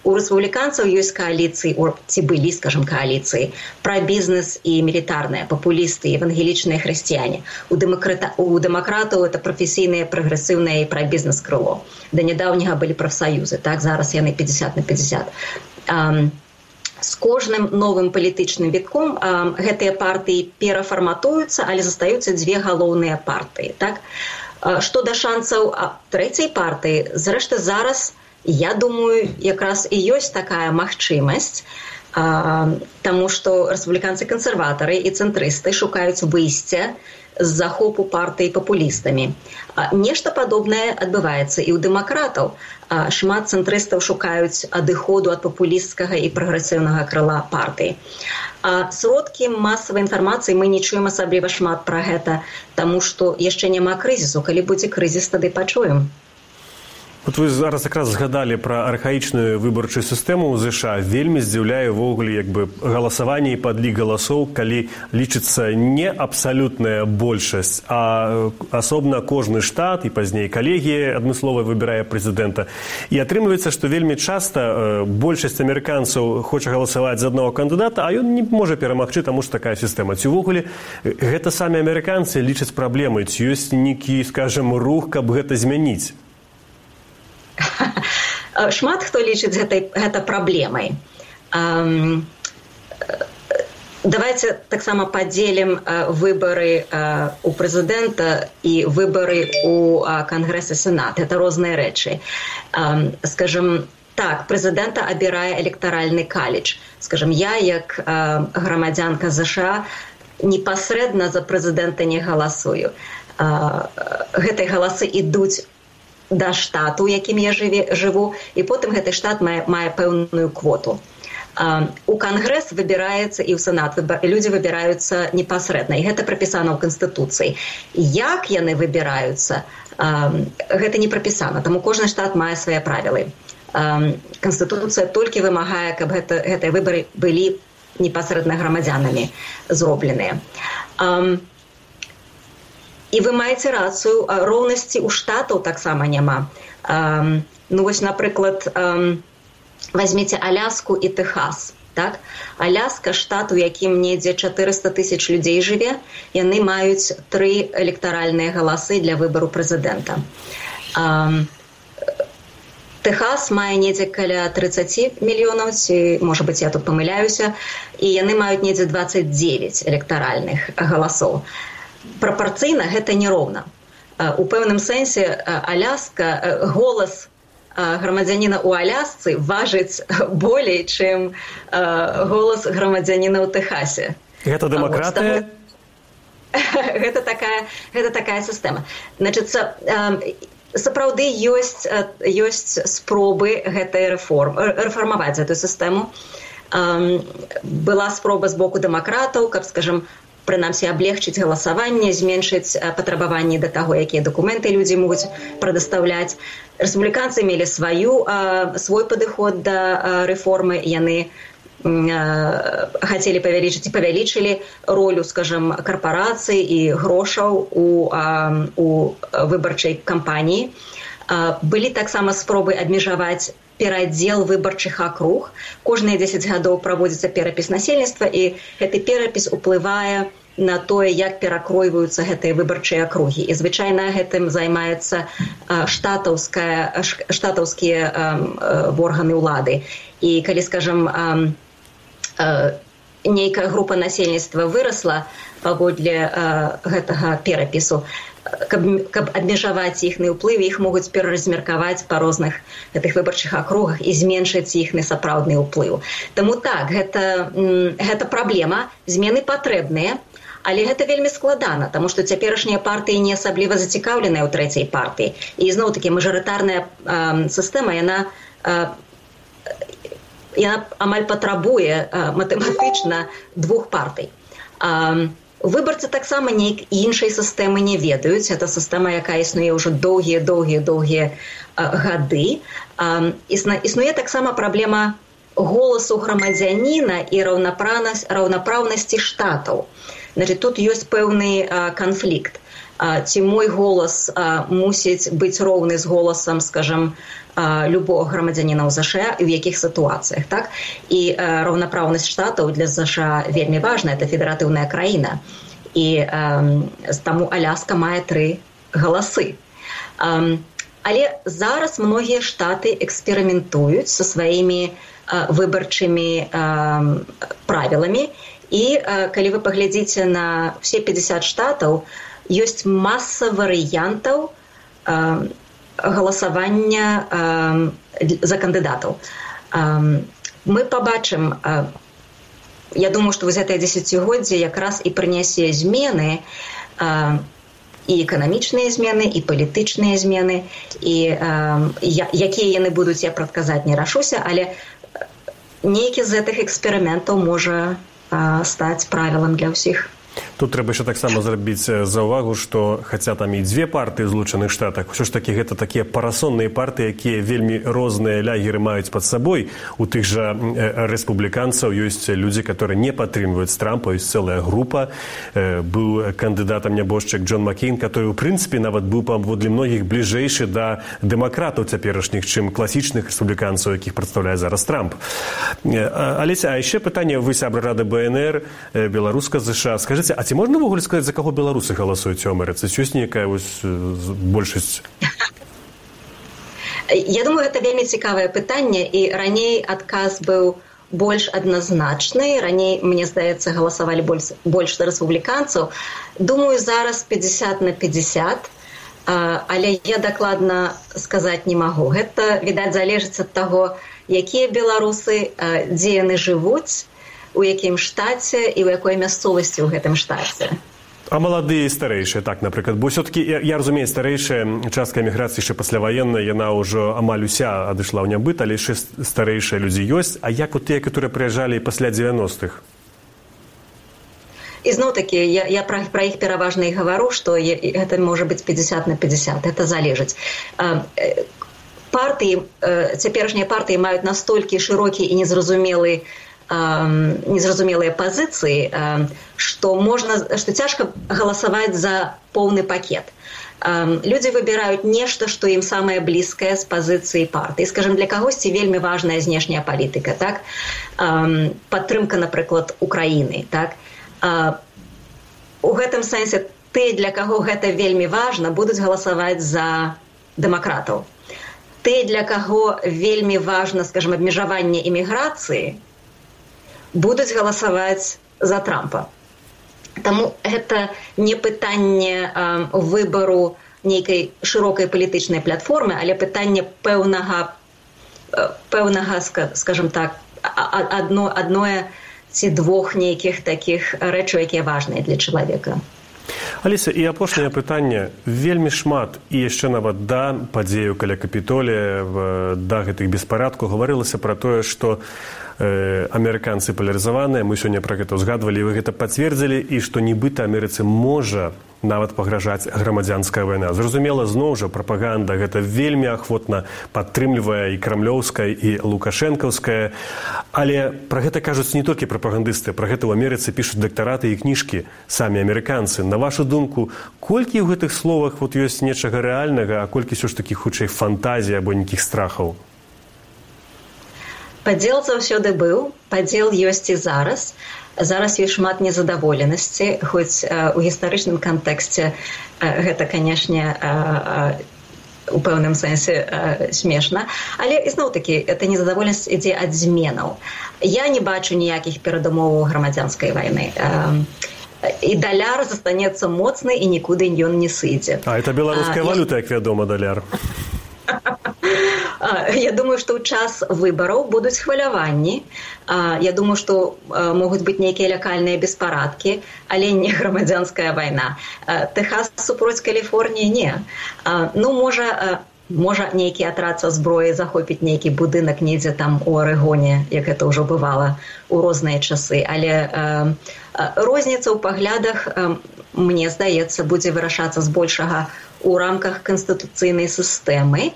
у рэспубліканцаў ёсць кааліцыі ці былі скажем кааліцыі пра бізнес і мілітарныя папулісты евангелічныя хрысціяне. У дэмакрата у дэмакратаў это прафесійныя прагрэсіўныя і пра бізнес крыло да нядаўняга былі прафсаюзы так зараз яны 50 на 50 um, з кожным новым палітычным вітком гэтыя партыі перафарматуюцца але застаюцца дзве галоўныя партыі так што да шанцаў трэцяй партыі зрэшты зараз Я думаю, якраз і ёсць такая магчымасць, Таму што рэспубліканцы кансерватары і цэнтрысты шукаюць выйсця захопу партыі папулістамі. Нешта падобнае адбываецца і ў дэмакратаў. Шмат цэнтрыстаў шукаюць адыходу ад папулісцкага і прагрэсіўнага крыла партыі. Сродкі масавай інфармацыі мы не чуем асабліва шмат пра гэта, таму што яшчэ няма крызісу, калі будзе крызіс тады пачуем. Вот вы зараз якраз згадалі пра архаічную выбарчую сістэму ў ЗША вельмі здзіўляе ўвогуле як бы галасаванне і падлік галасоў калі лічыцца не абсалютная большасць а асобна кожны штат і пазней калегія адмыслова выбірае прэзідэнта. І атрымліваецца што вельмі часта большасць амерыканцаў хоча галасаваць за аднаго кандыдата а ён не можа перамагчы таму ж такая сістэма. Ці ўвогуле гэта самі амерыканцы лічаць праблемы ці ёсць нейкі скажем рух каб гэта змяніць шмат хто лічыць гэтай гэта праблемай. Давайте таксама падзелім выбары у прэзідэнта і выбары у кангрэсе сенат. Это розныя рэчы. Скажем так прэзідэнта абірае электаральны каледж. Скажем я як грамадзянка ЗША непасрэдна за прэзідэнта не галасую. Гэтай галасы ідуць да штату якім я жыве жыву і потым гэты штат мае, мае пэўную квоту. У кангрэс выбіраецца і ў сенат людзі выбіраюцца непасрэдна і гэта прапісана ў канстытуцыі. Як яны выбіраюцца? Гэта не прапісана таму кожны штат мае свае правілы. Канстытуцыя толькі вымагае каб гэта гэтыя выбары былі непасрэдна грамадзянамі зробленыя і вы маеце рацыю роўнасці ў штатаў таксама няма ну вось напрыклад возьмеце аляску і тэхас так? Аляска штат у якім недзе 400 тысяч людзей жыве. Яны маюць тры электаральныя галасы для выбару прэзідэнта. Техас мае недзе каля 30 мільёнаў ці можа быть я тут памыляюся і яны маюць недзе 29 электаральных галасоў прапорцыйна гэта нероўна у пэўным сэнсе аляска голас грамадзяніна ў алясцы важыць болей чым голас грамадзяніна ў тэхасе. Гэта дэмакратыя гэта такая гэта такая сістэма. Значыцца сапраўды ёсць ёсць спробы гэтай рэформ рэфармаваць эту сістэму. Была спроба з боку дэмакратаў каб скажем прынамсі аблегчыць галасаванне зменшыць патрабаванні да таго якія дакументы людзі могуць прадастаўляць. Рэспубліканцы мелі сваю свой падыход да рэформы. Яны хацелі павялічыць і павялічылі ролю скажем карпорацыі і грошаў у у выбарчай кампаніі. Былі таксама спробы абмежаваць перадзел выбарчых акруг. Кожныя 10 гадоў праводзіцца перапіс насельніцтва і гэты перапіс уплывае на тое як перакройваюцца гэтыя выбарчыя акругі. І звычайна гэтым займаецца штатаўская штатаўскія органы ўлады. І калі скажем нейкая група насельніцтва вырасла паводле гэтага перапісу каб, каб абмежаваць іхны ўплывы іх могуць пераразмеркаваць па розных гэтых выбарчых акругах і зменшыць іхны сапраўдны ўплыў. Таму так гэта, гэта праблема змены патрэбныя, але гэта вельмі складана, таму што цяперашнія партыі не асабліва зацікаўленыя ў трэцяй партыі. І зноў такі мажарытарная сістэма яна яна амаль патрабуе матэматычна двух партый. Выбарцы таксама нейк іншай сістэмы не ведаюць. Это сістэма, якая існуе ўжо доўгія доўгія доўгія гады. Існуе таксама праблема голасу грамадзяніна і раўнапраўнасць раўнапраўнасці штатаў. Значит, тут ёсць пэўны канфлікт. Ці мой голас мусіць быць роўны з голасам, скажем, любого грамадзяніна ў і ў якіх сітуацыях так? І раўнапраўнасць штатаў для ЗШ вельмі важна это федэратыўная краіна. І таму аляска мае тры галасы. Але зараз многія штаты эксперыментуюць са сваімі выбарчымі правіламі. І калі вы паглядзіце на все 50 штатаў ёсць маса варыянтаў галасавання э, за кандыдатаў. Э, мы пабачым э, я думаю, што вось гэтае дзесяцігоддзе якраз і прынясе змены э, і эканамічныя змены і палітычныя змены і э, якія яны будуць я прадказаць не рашуся, але нейкі з гэтых эксперыментаў можа э, стаць правілам для ўсіх. Тут трэба яшчэ таксама зрабіць за ўвагу, што хаця там і дзве партыі злучаных штатах, ўсё ж такі гэта такія парасонныя партыі, якія вельмі розныя лягеры маюць пад сабой. У тых жа рэспубліканцаў ёсць людзі, которые не падтрымваюць трампа, ёсць цэлая група. быў кандыдатам нябожчык Джон Маккейн, который у прынцыпе нават быў паводле многіх бліжэйшы да дэмакратаў цяперашніх, чым класічных рэспубліканцаў, якіх прадстаўляе зараз трамп. Алеся, а яшчэ пытанне вы сябра рады БНР беларуска ЗША скажите а ці можна ўвогуле сказаць за каго беларусы галасуюць у амерыцы ёсць нейкая вось большасць я думаю гэта вельмі цікавае пытанне і раней адказ быў больш адназначны. Раней мне здаецца галасавалі больш больш рэспубліканцаў. Думаю зараз 50 на 50 але я дакладна сказаць не магу. Гэта відаць залежыць ад таго якія беларусы дзе яны жывуць у якім штаце і ў якой мясцовасці ў гэтым штаце. А маладыя і старэйшыя так напрыклад. Бо все-таки я, я разумею старэйшая частка эміграцыі яшчэ пасляваенная яна ўжо амаль уся адышла ў нябыт але яшчэ старэйшыя людзі ёсць. А як у тыя которые прыязджалі пасля 90-х ізноў такі я, я пра, пра іх пераважна і гавару што я, гэта можа быць 50 на 50 это залежыць. Партыі цяперашнія партыі маюць настолькі шырокі і незразумелы незразумелыя пазіцыі што можна што цяжка галасаваць за поўны пакет. Людзі выбіраюць нешта што ім самае блізкае з пазіцыі партыі скажем для кагосьці вельмі важная знешняя палітыка так? Падтрымка напрыклад украіны так? У гэтым сэнсе ты для каго гэта вельмі важна будуць галасаваць за дэмакратаў ты для каго вельмі важна скажем абмежаванне іміграцыі будуць галасаваць за трампа. Таму гэта не пытанне э, выбару нейкай шырокай палітычнай платформы, але пытанне пэўнага пэўнага скажем так адно адное ці двух нейкіх такіх рэчаў, якія важныя для чалавека. Аліса і апошняе пытанне. Вельмі шмат і яшчэ нават да падзею каля капітолія да гэтых беспарадку. Гаварылася пра тое, што э, амерыканцы палярызаваныя мы сёння пра гэта ўзгадвалі вы гэта пацвердзілі і што нібыта амерыцы можа нават пагражаць грамадзянская вайна зразумела зноў жа прапаганда гэта вельмі ахвотна падтрымлівае і крамлёўская і лукашэнкаўская але пра гэта кажуць не толькі прапагандысты пра гэта ў амерыцы пішуць дактараты і кніжкі самі амерыканцы. На вашу думку колькі ў гэтых словах вот ёсць нечага рэальнага а колькі ўсё ж такі хутчэй фантазія або нейкіх страхаў падзел заўсёды быў падзел ёсць і зараз. Зараз ёсць шмат незадаволенасці хоць у гістарычным кантэксце гэта канешне у пэўным сэнсе смешна. Але ізноў такі это незадаволенасць ідзе ад зменаў. Я не бачу ніякіх перадумоваў грамадзянскай вайны. І даляр застанецца моцны і нікуды ён не сыдзе. А это беларуская валюта як вядома даляр Я думаю, што ў час выбараў будуць хваляванні. Я думаю, што могуць быць нейкія лякальныя беспарадкі, але не грамадзянская вайна. Тэхас супроць Каліфорніі не. Ну можа, можа нейкі атрад са зброі захопіць нейкі будынак недзе там у арыгоне, як гэта ўжо бывала ў розныя часы. Але розніца ў паглядах, мне здаецца, будзе вырашацца збольшага у рамках канстытуцыйнай сістэмы.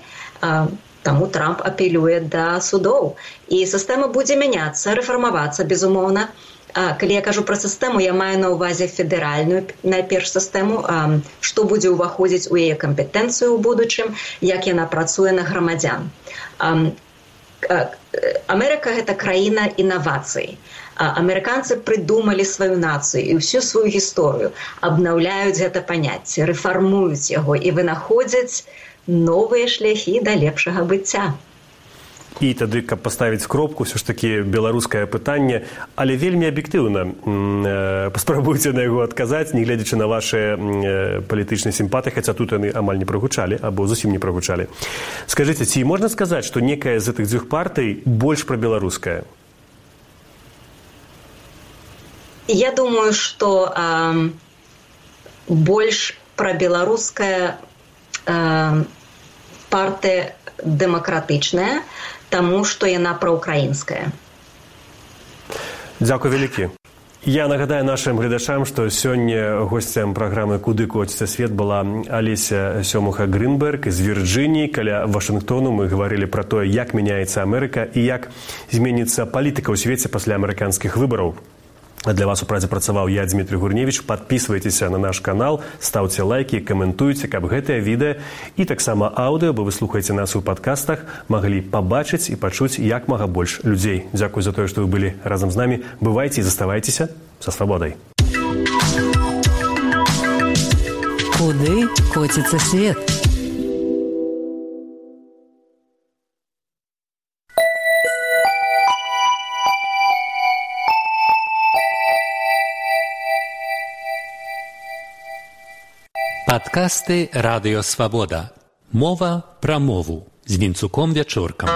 Таму Трамп апелюе да судоў і сістэма будзе мяняцца, рэфармавацца безумоўна. Калі я кажу пра сістэму, я маю на ўвазе федэральную найперш сістэму, што будзе ўваходзіць у яе кампетэнцыю ў будучым, як яна працуе на грамадзян. Амерыка гэта краіна інавацый. Амерыканцы прыдумалі сваю нацыю і ўсю сваю гісторыю, абнаўляюць гэта паняцце, рэфармуюць яго і вынаходзяць, новыя шляхі да лепшага быцця. І тады каб паставіць кропку ўсё ж такі беларускае пытанне але вельмі аб'ектыўна паспрабуйце на яго адказаць нягледзячы на ваши палітычныя сімпаты хаця тут яны амаль не прагучалі або зусім не прагучалі скажитеце ці можна сказаць што некая з гэтых дзвюх партый больш пра беларускае я думаю что больш пра беларускае партыя дэмакратычная, таму што яна праўкраінская. Дзякуй вялікі. Я нагадаю нашим гледачам, што сёння госцям праграмы куды коціцца свет была Алеся сёмуха Грынберг з Вірджыніі каля Вашынгтону мы гаварылі пра тое, як мяняецца Амерыка і як зменіцца палітыка ў свеце пасля амерыканскіх выбараў. Для вас у празе працаваў я Дмітрий Гурневич, подписывайтеся на наш канал, ставце лайки, каментуйце, каб гэтае відэа і таксама аўдыо, бо вы слухаеце нас у падкастах, маглі пабачыць і пачуць як мага больш людзей. Дзякуй за тое, што вы былі разам з намі, бывайце і заставайцеся са свабодай. Куды коціцца свет? Падкасты радыёвабода. Мова пра мову з вінцуком вячоркам.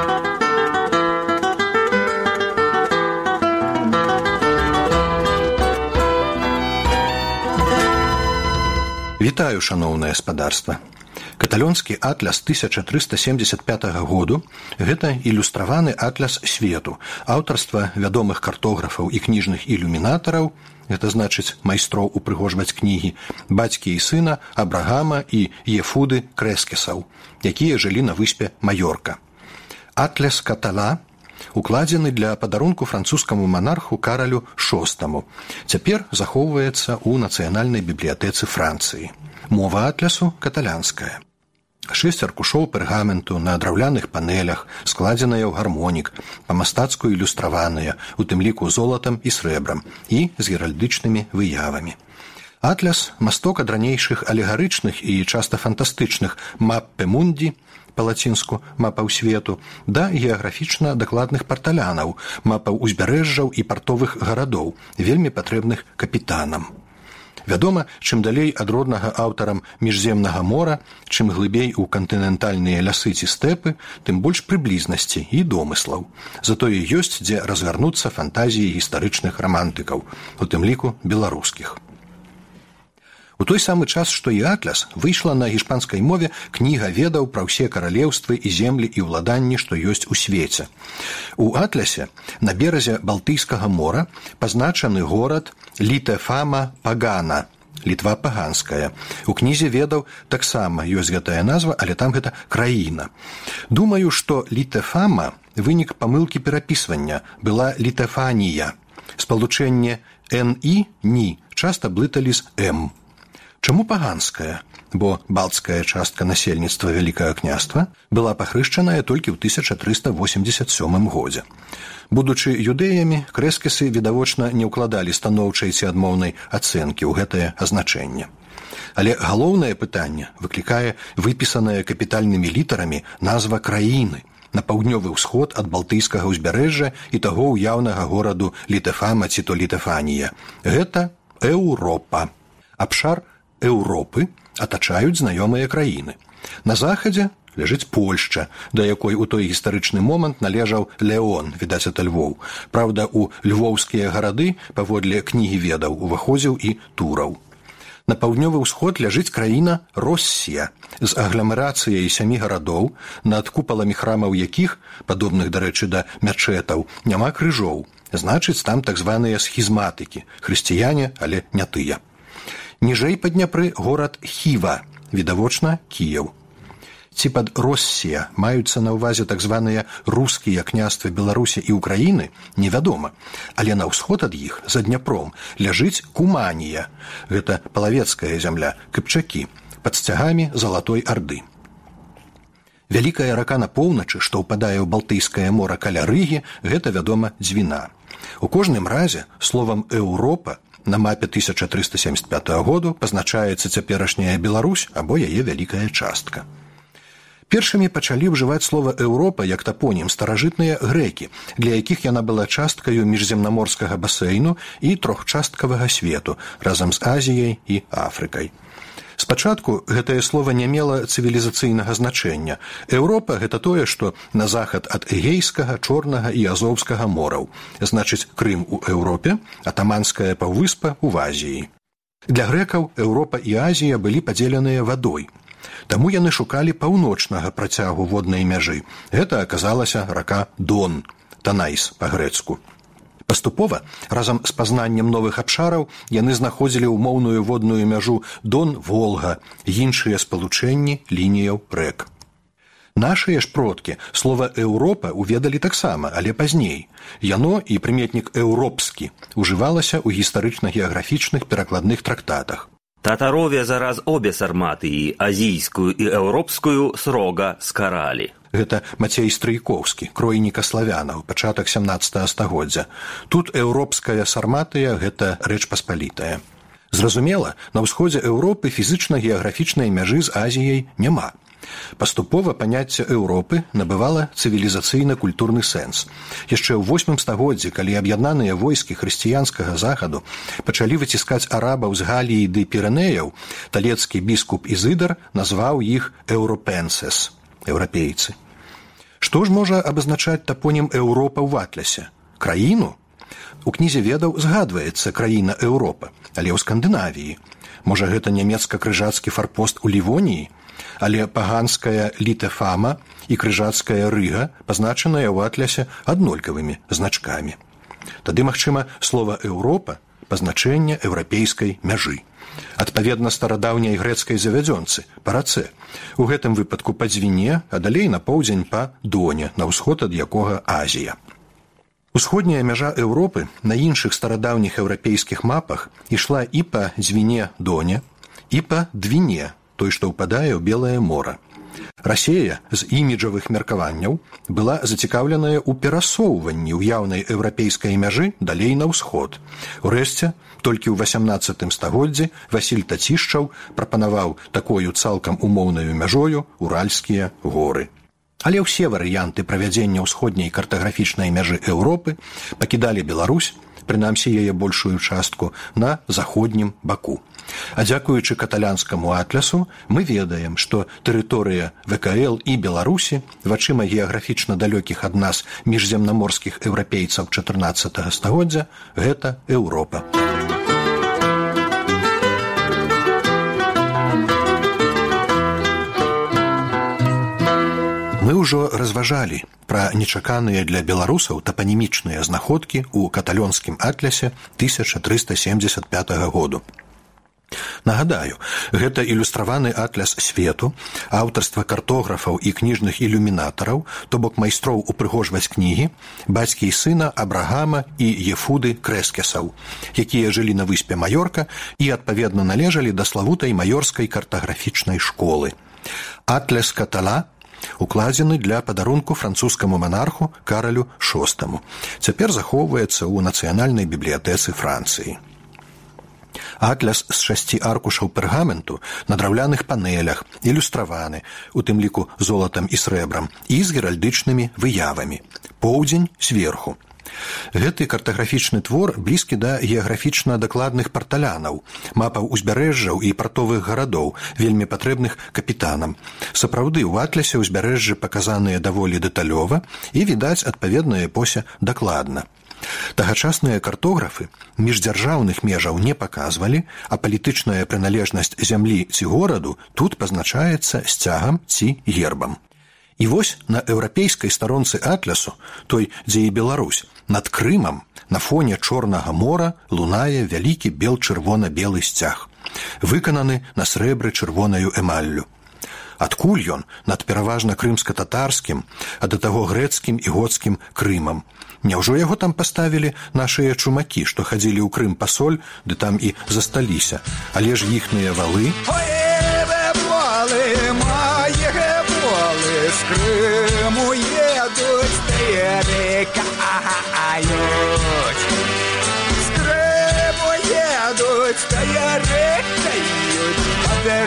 Вітаю шаноўнае спадарства. Каталёнскі атляс 1375 году гэта ілюстраваны атляс свету, аўтарства вядомых картографаў і кніжных ілюмінатараў, гэта значыць майстроў упрыгожваць кнігі бацькі і сына абрагама і ефуды крэскесаў якія жылі на выспе маёрка атляс катала укладзены для падарунку французскаму манарху каралю шостаму. Цяпер захоўваецца ў нацыянальнай бібліятэцы францыі. Мова атлясу каталянская. Шэсць аркушоў пергаменту на драўляных панелях, складзеныя ў гармонік, па-мастацку ілюстраваныя, у тым ліку золатам і срэбрам і з геральдычнымі выявамі. Атляс масток ад ранейшых алегарычных і часта фантастычных маппе мундзі па-лацінску мапаў свету да геаграфічна дакладных парталянаў, мапаў узбярэжжаў і партовых гарадоў, вельмі патрэбных капітанам. Вядома, чым далей ад роднага аўтарам міжземнага мора, чым глыбей у кантынентальныя лясы ці стэпы, тым больш прыблізнасці і домыслаў. Затое ёсць, дзе разгарнуцца фантазіі гістарычных рамантыкаў, у тым ліку беларускіх. У той самы час, што і атляс выйшла на гішпанскай мове кніга ведаў пра ўсе каралеўствы і землі і ўладанні, што ёсць у свеце. У атлясе на беразе балтыйскага мора пазначаны горад літэфама пагана літва паганская. У кнізе ведаў таксама ёсць гэтая назва але там гэта краіна. Думаю што літэфама вынік памылкі перапісвання была літэфанія спалучэнне ні ні часта блыталі з м Чаму паганская, бо балцкая частка насельніцтва вялікага княства была пахрышчаная толькі ў 1387 годзе. Будучы юдэямі, крэскісы відавочна не ўкладалі станоўчай ці адмоўнай ацэнкі ў гэтае азначэнне. Але галоўнае пытанне выклікае выпісаная капітальнымі літарамі назва краіны на паўднёвы ўсход ад балтыйскага ўзбярэжжа і таго ўяўнага гораду літэфама ці то літэфанія. Гэта Еўропа. Абшар Еўропы атачаюць знаёмыя краіны. На захадзе ляжыць Польшча, да якой у той гістарычны момант належаў Леон, відаць это Львоў. Праўда, у львоўскія гарады паводле кнігі ведаў уваходзіў і тураў. На паўднёвы ўсход ляжыць краіна Россія з агламерацыяй сямі гарадоў, над купаламі храмаў якіх, падобных дарэчы да мячэтаў, няма крыжоў. Значыць, там так званыя схізматыкі, хрысціяне, але не тыя. Ніжэй па Дняпры горад Хіва, відавочна Кіяў. Ці пад Россія маюцца на ўвазе так званыя рускія княствы Беларусі і Украіны, невядома, але на ўсход ад іх за дняпром ляжыць куманія. Гэта палавецкая зямля, капчакі, пад сцягамі залатой арды. Вялікая рака на поўначы, што ўпадае ў балтыйскае мора каля рыгі, гэта вядома дзвіна. У кожным разе словам Еўропа на мапе 1375 году пазначаецца цяперашняя Беларусь або яе вялікая частка. Першымі пачалі ўжываць слова Еўропа як тапонім старажытныя грэкі, для якіх яна была часткаю міжземнаморскага басейну і трохчасткавага свету разам з Азіяй і Афрыкай. Спачатку гэтае слово не мела цывілізацыйнага значэння. Еўропа гэта тое, што на захад ад эгейскага, чорнага і азоўскага мораў, значыць Крым у Еўропе, атаманская паўвыспа ў Азіі. Для грэкаў Еўропа і Азія былі падзеленыя вадой. Таму яны шукалі паўночнага працягу воднай мяжы. Гэта аказалася рака Дон, Танайс па-грэцку. Паступова разам з пазнаннем новых абшараў яны знаходзілі ўмоўную водную мяжу дон волга іншыя спалучэнні лініяў рэк. Нашыя ж продкі слова Еўропа уведалі таксама, але пазней. Яно і прыметнік еўропскі ужывалася ў гістарычна-геаграфічных перакладных трактатах. Татарове зараз обе сарматыі азійскую і еўропскую срога скаралі. Гэта Мацей Стрыйкоўскі, кройніка славянаў, пачатак 17 стагоддзя. Тут еўропская сарматыя гэта рэч паспалітая. Зразумела, на ўсходзе Еўропы фізычна-геаграфічнай мяжы з Азіяй няма. Паступова паняцце Еўропы набывала цывілізацыйна-культурны сэнс. Яшчэ ў восьмым стагоддзі, калі аб'яднаныя войскі хрысціянскага захаду пачалі выціскаць арабаў з галіі ды пірэнеяў, талецкі біскуп Ізыдар назваў іх еўропенсес еўрапейцы. Што ж можа абазначаць тапонім Еўропа ў ватлясе? краіну? У кнізе ведаў згадваецца краіна Еўропа, але ў скандынавіі. Можа гэта нямецка-крыжацкі фарпост у лівоніі, але паганская літэфама і крыжацкая рыга пазначаная ў атлясе аднолькавымі значкамі. Тады, магчыма, слова Еўропа пазначэнне еўрапейскай мяжы адпаведна старадаўняй грэцкай завядзёнцы парацэ у гэтым выпадку па дзвіне а далей на поўдзень па доне на ўсход ад якога азія. Усходняя мяжа еўропы на іншых старадаўніх еўрапейскіх мапах ішла і па дзвіне доне і па двіне той што ўпадае ў белае мора Расея з іміджавых меркаванняў была зацікаўленая ў перасоўванні ўяўнай еўрапейскай мяжы далей на ўсход. Урэшце, толькі ў 18 стагоддзі Васіль Тацішчаў прапанаваў такою цалкам умоўнаю мяжою уральскія горы. Але ўсе варыянты правядзення ўсходняй картаграфічнай мяжы Еўропы пакідалі Беларусь, прынамсі яе большую частку на заходнім баку. А дзякуючы каталянскаму атлясу мы ведаем, што тэрыторыя ВКЛ і Беларусі вачыма геаграфічна далёкіх ад нас міжземнаморскіх еўрапейцаў 14 стагоддзя гэта Еўропа. Мы ўжо разважалі пра нечаканыя для беларусаў тапанімічныя знаходкі ў каталёнскім атлясе 1375 году. Нагадаю, гэта ілюстраваны атляс свету, аўтарства картографаў і кніжных ілюмінатараў, то бок майстроў упрыгожваць кнігі, бацькі і сына Абрагама і Ефуды крэскесаў, якія жылі на выспе Маёрка і адпаведна належалі да славутай маёрскай картаграфічнай школы. Атляс катала укладзены для падарунку французскаму манарху каралю шостаму. Цяпер захоўваецца ў нацыянальнай бібліятэцы Францыі. Атляс з шасці аркушаў пергаменту на драўляных панелях ілюстраваны у тым ліку золатам і срэбрам і з геральдычнымі выявамі. Поўдзень сверху гэты картаграфічны твор блізкі да геаграфічна дакладных парталянаў мапаў узбярэжжаў і партовых гарадоў вельмі патрэбных капітанам сапраўды ў атлясе ўзбярэжжы паказаныя даволі дэталёва і відаць адпаведная эпося дакладна Тагачасныя картографы міждзяржаўных межаў не паказвалі, а палітычная прыналежнасць зямлі ці гораду тут пазначаецца сцягам ці гербам. І вось на еўрапейскай старонцы атлясу, той, дзе і Беларусь, над крымам на фоне чорнага мора лунае вялікі бел чырвона-белы сцяг, выкананы на срэбры чырвонаю эмаллю. Адкуль ён? Над пераважна крымска-татарскім, а да таго грэцкім і гоцкім крымам, Няўжо яго там паставілі нашыя чумакі, што хадзілі ў крым пасоль, ды там і засталіся, але ж іхныя валы? З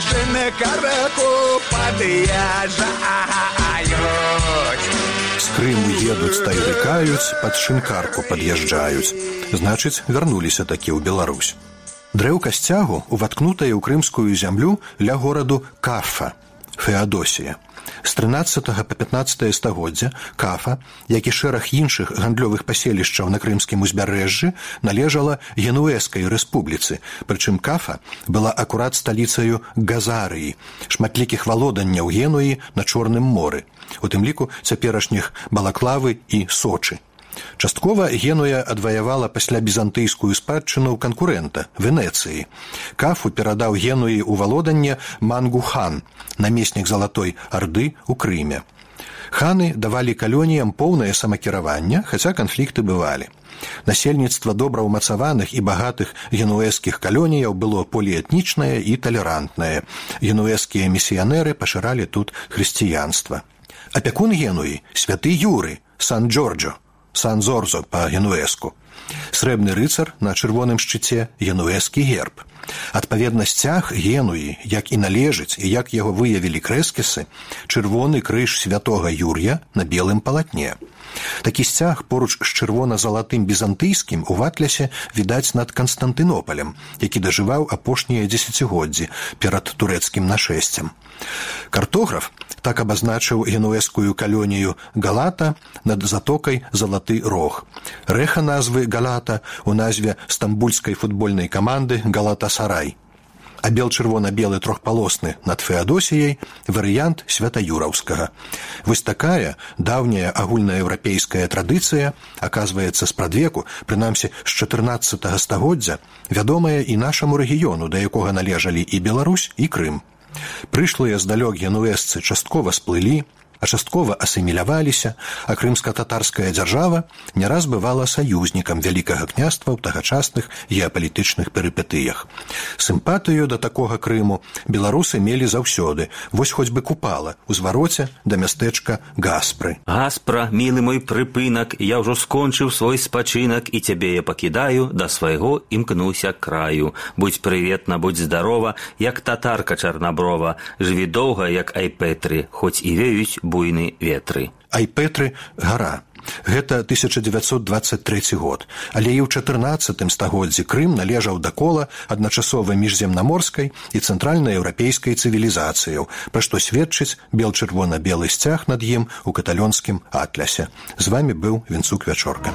падэшны караку пад'язджаюць крыму едуць тайвыкаюць пад шынкарку пад'язджаюць. Значыць вярнуліся такі ў беларусь. Дрэўка сцягу уваткнутая ў крымскую зямлю ля гораду кафа феадосія з 13 по 15 стагоддзя кафа як і шэраг іншых гандлёвых паселішчаў на крымскім узбярэжжы належала генуэскай рэспубліцы. Прычым кафа была акурат сталіцаю газарыі шматлікіх валоданняў генуі на чорным моры. У тым ліку цяперашніх балаклавы і сочы Часткова генуя адваявала пасля бізантыйскую спадчыну канкурэнта венецыі. Кафу перадаў генуі ў валоданне мангухан намеснік залатой арды ў крыме. Ханы давалі калоніям поўнае самакіраванне хаця канфлікты бывалі. Насельніцтва добра ўмацаваных і багатых генуэскіх калоніяў было поліэтнічнае і талерантнае. Генуэскія місіянеры пашыралі тут хрысціянства. Апякун генуі святы юры сан джорджо Сан-Зорзо па генуэску. Срэбны рыцар на чырвоным шчыце генуэскі герб. Адпаведна сцяг генуі, як і належыць і як яго выявілі крэскісы, чырвоны крыж святога Юр'я на белым палатне. Такі сцяг поруч з чырвона-залатым бізантыйскім у ватлясе відаць над Канстантынопалем, які дажываў апошнія дзесяцігоддзі перад турэцкім нашэсцем. Картограф так абазначыў генуэскую калонію галата над затокай залаты рог. Рэха назвы галата у назве стамбульскай футбольнай каманды галата сарай а бел чырвона-белы трохпалосны над феадосіяй варыянт святаюраўскага. Вось такая даўняя агульнаеўрапейская традыцыя аказваецца спрадвеку, прынамсі з 14 стагоддзя, вядомая і нашаму рэгіёну, да якога належалі і Беларусь і Крым. Прышлыя здалёк генуэсцы часткова сплылі, а часткова асіміляваліся, а крымска-татарская дзяржава не раз бывала саюзнікам вялікага княства ў тагачасных геапалітычных перыпетыях. Сімпатыю да такога крыму беларусы мелі заўсёды, вось хоць бы купала у звароце да мястэчка гаспры. Гаспра, мілы мой прыпынак, я ўжо скончыў свой спачынак і цябе я пакідаю да свайго імкнуся краю. Будь прыветна, будь здарова, як татарка чарнаброва, жыві доўга, як айпетры, хоць і веюць буйны ветры. Айпетры гара. Гэта 1923 год, але і ў 14 стагоддзі Крым належаў да кола адначасова міжземнаморскай і цэнтральнаеўрапейскай цывілізацыяў, пра што сведчыць бел-чырвона-белы сцяг над ім у каталёнскім атлясе. З вами быў вінцук вячорка.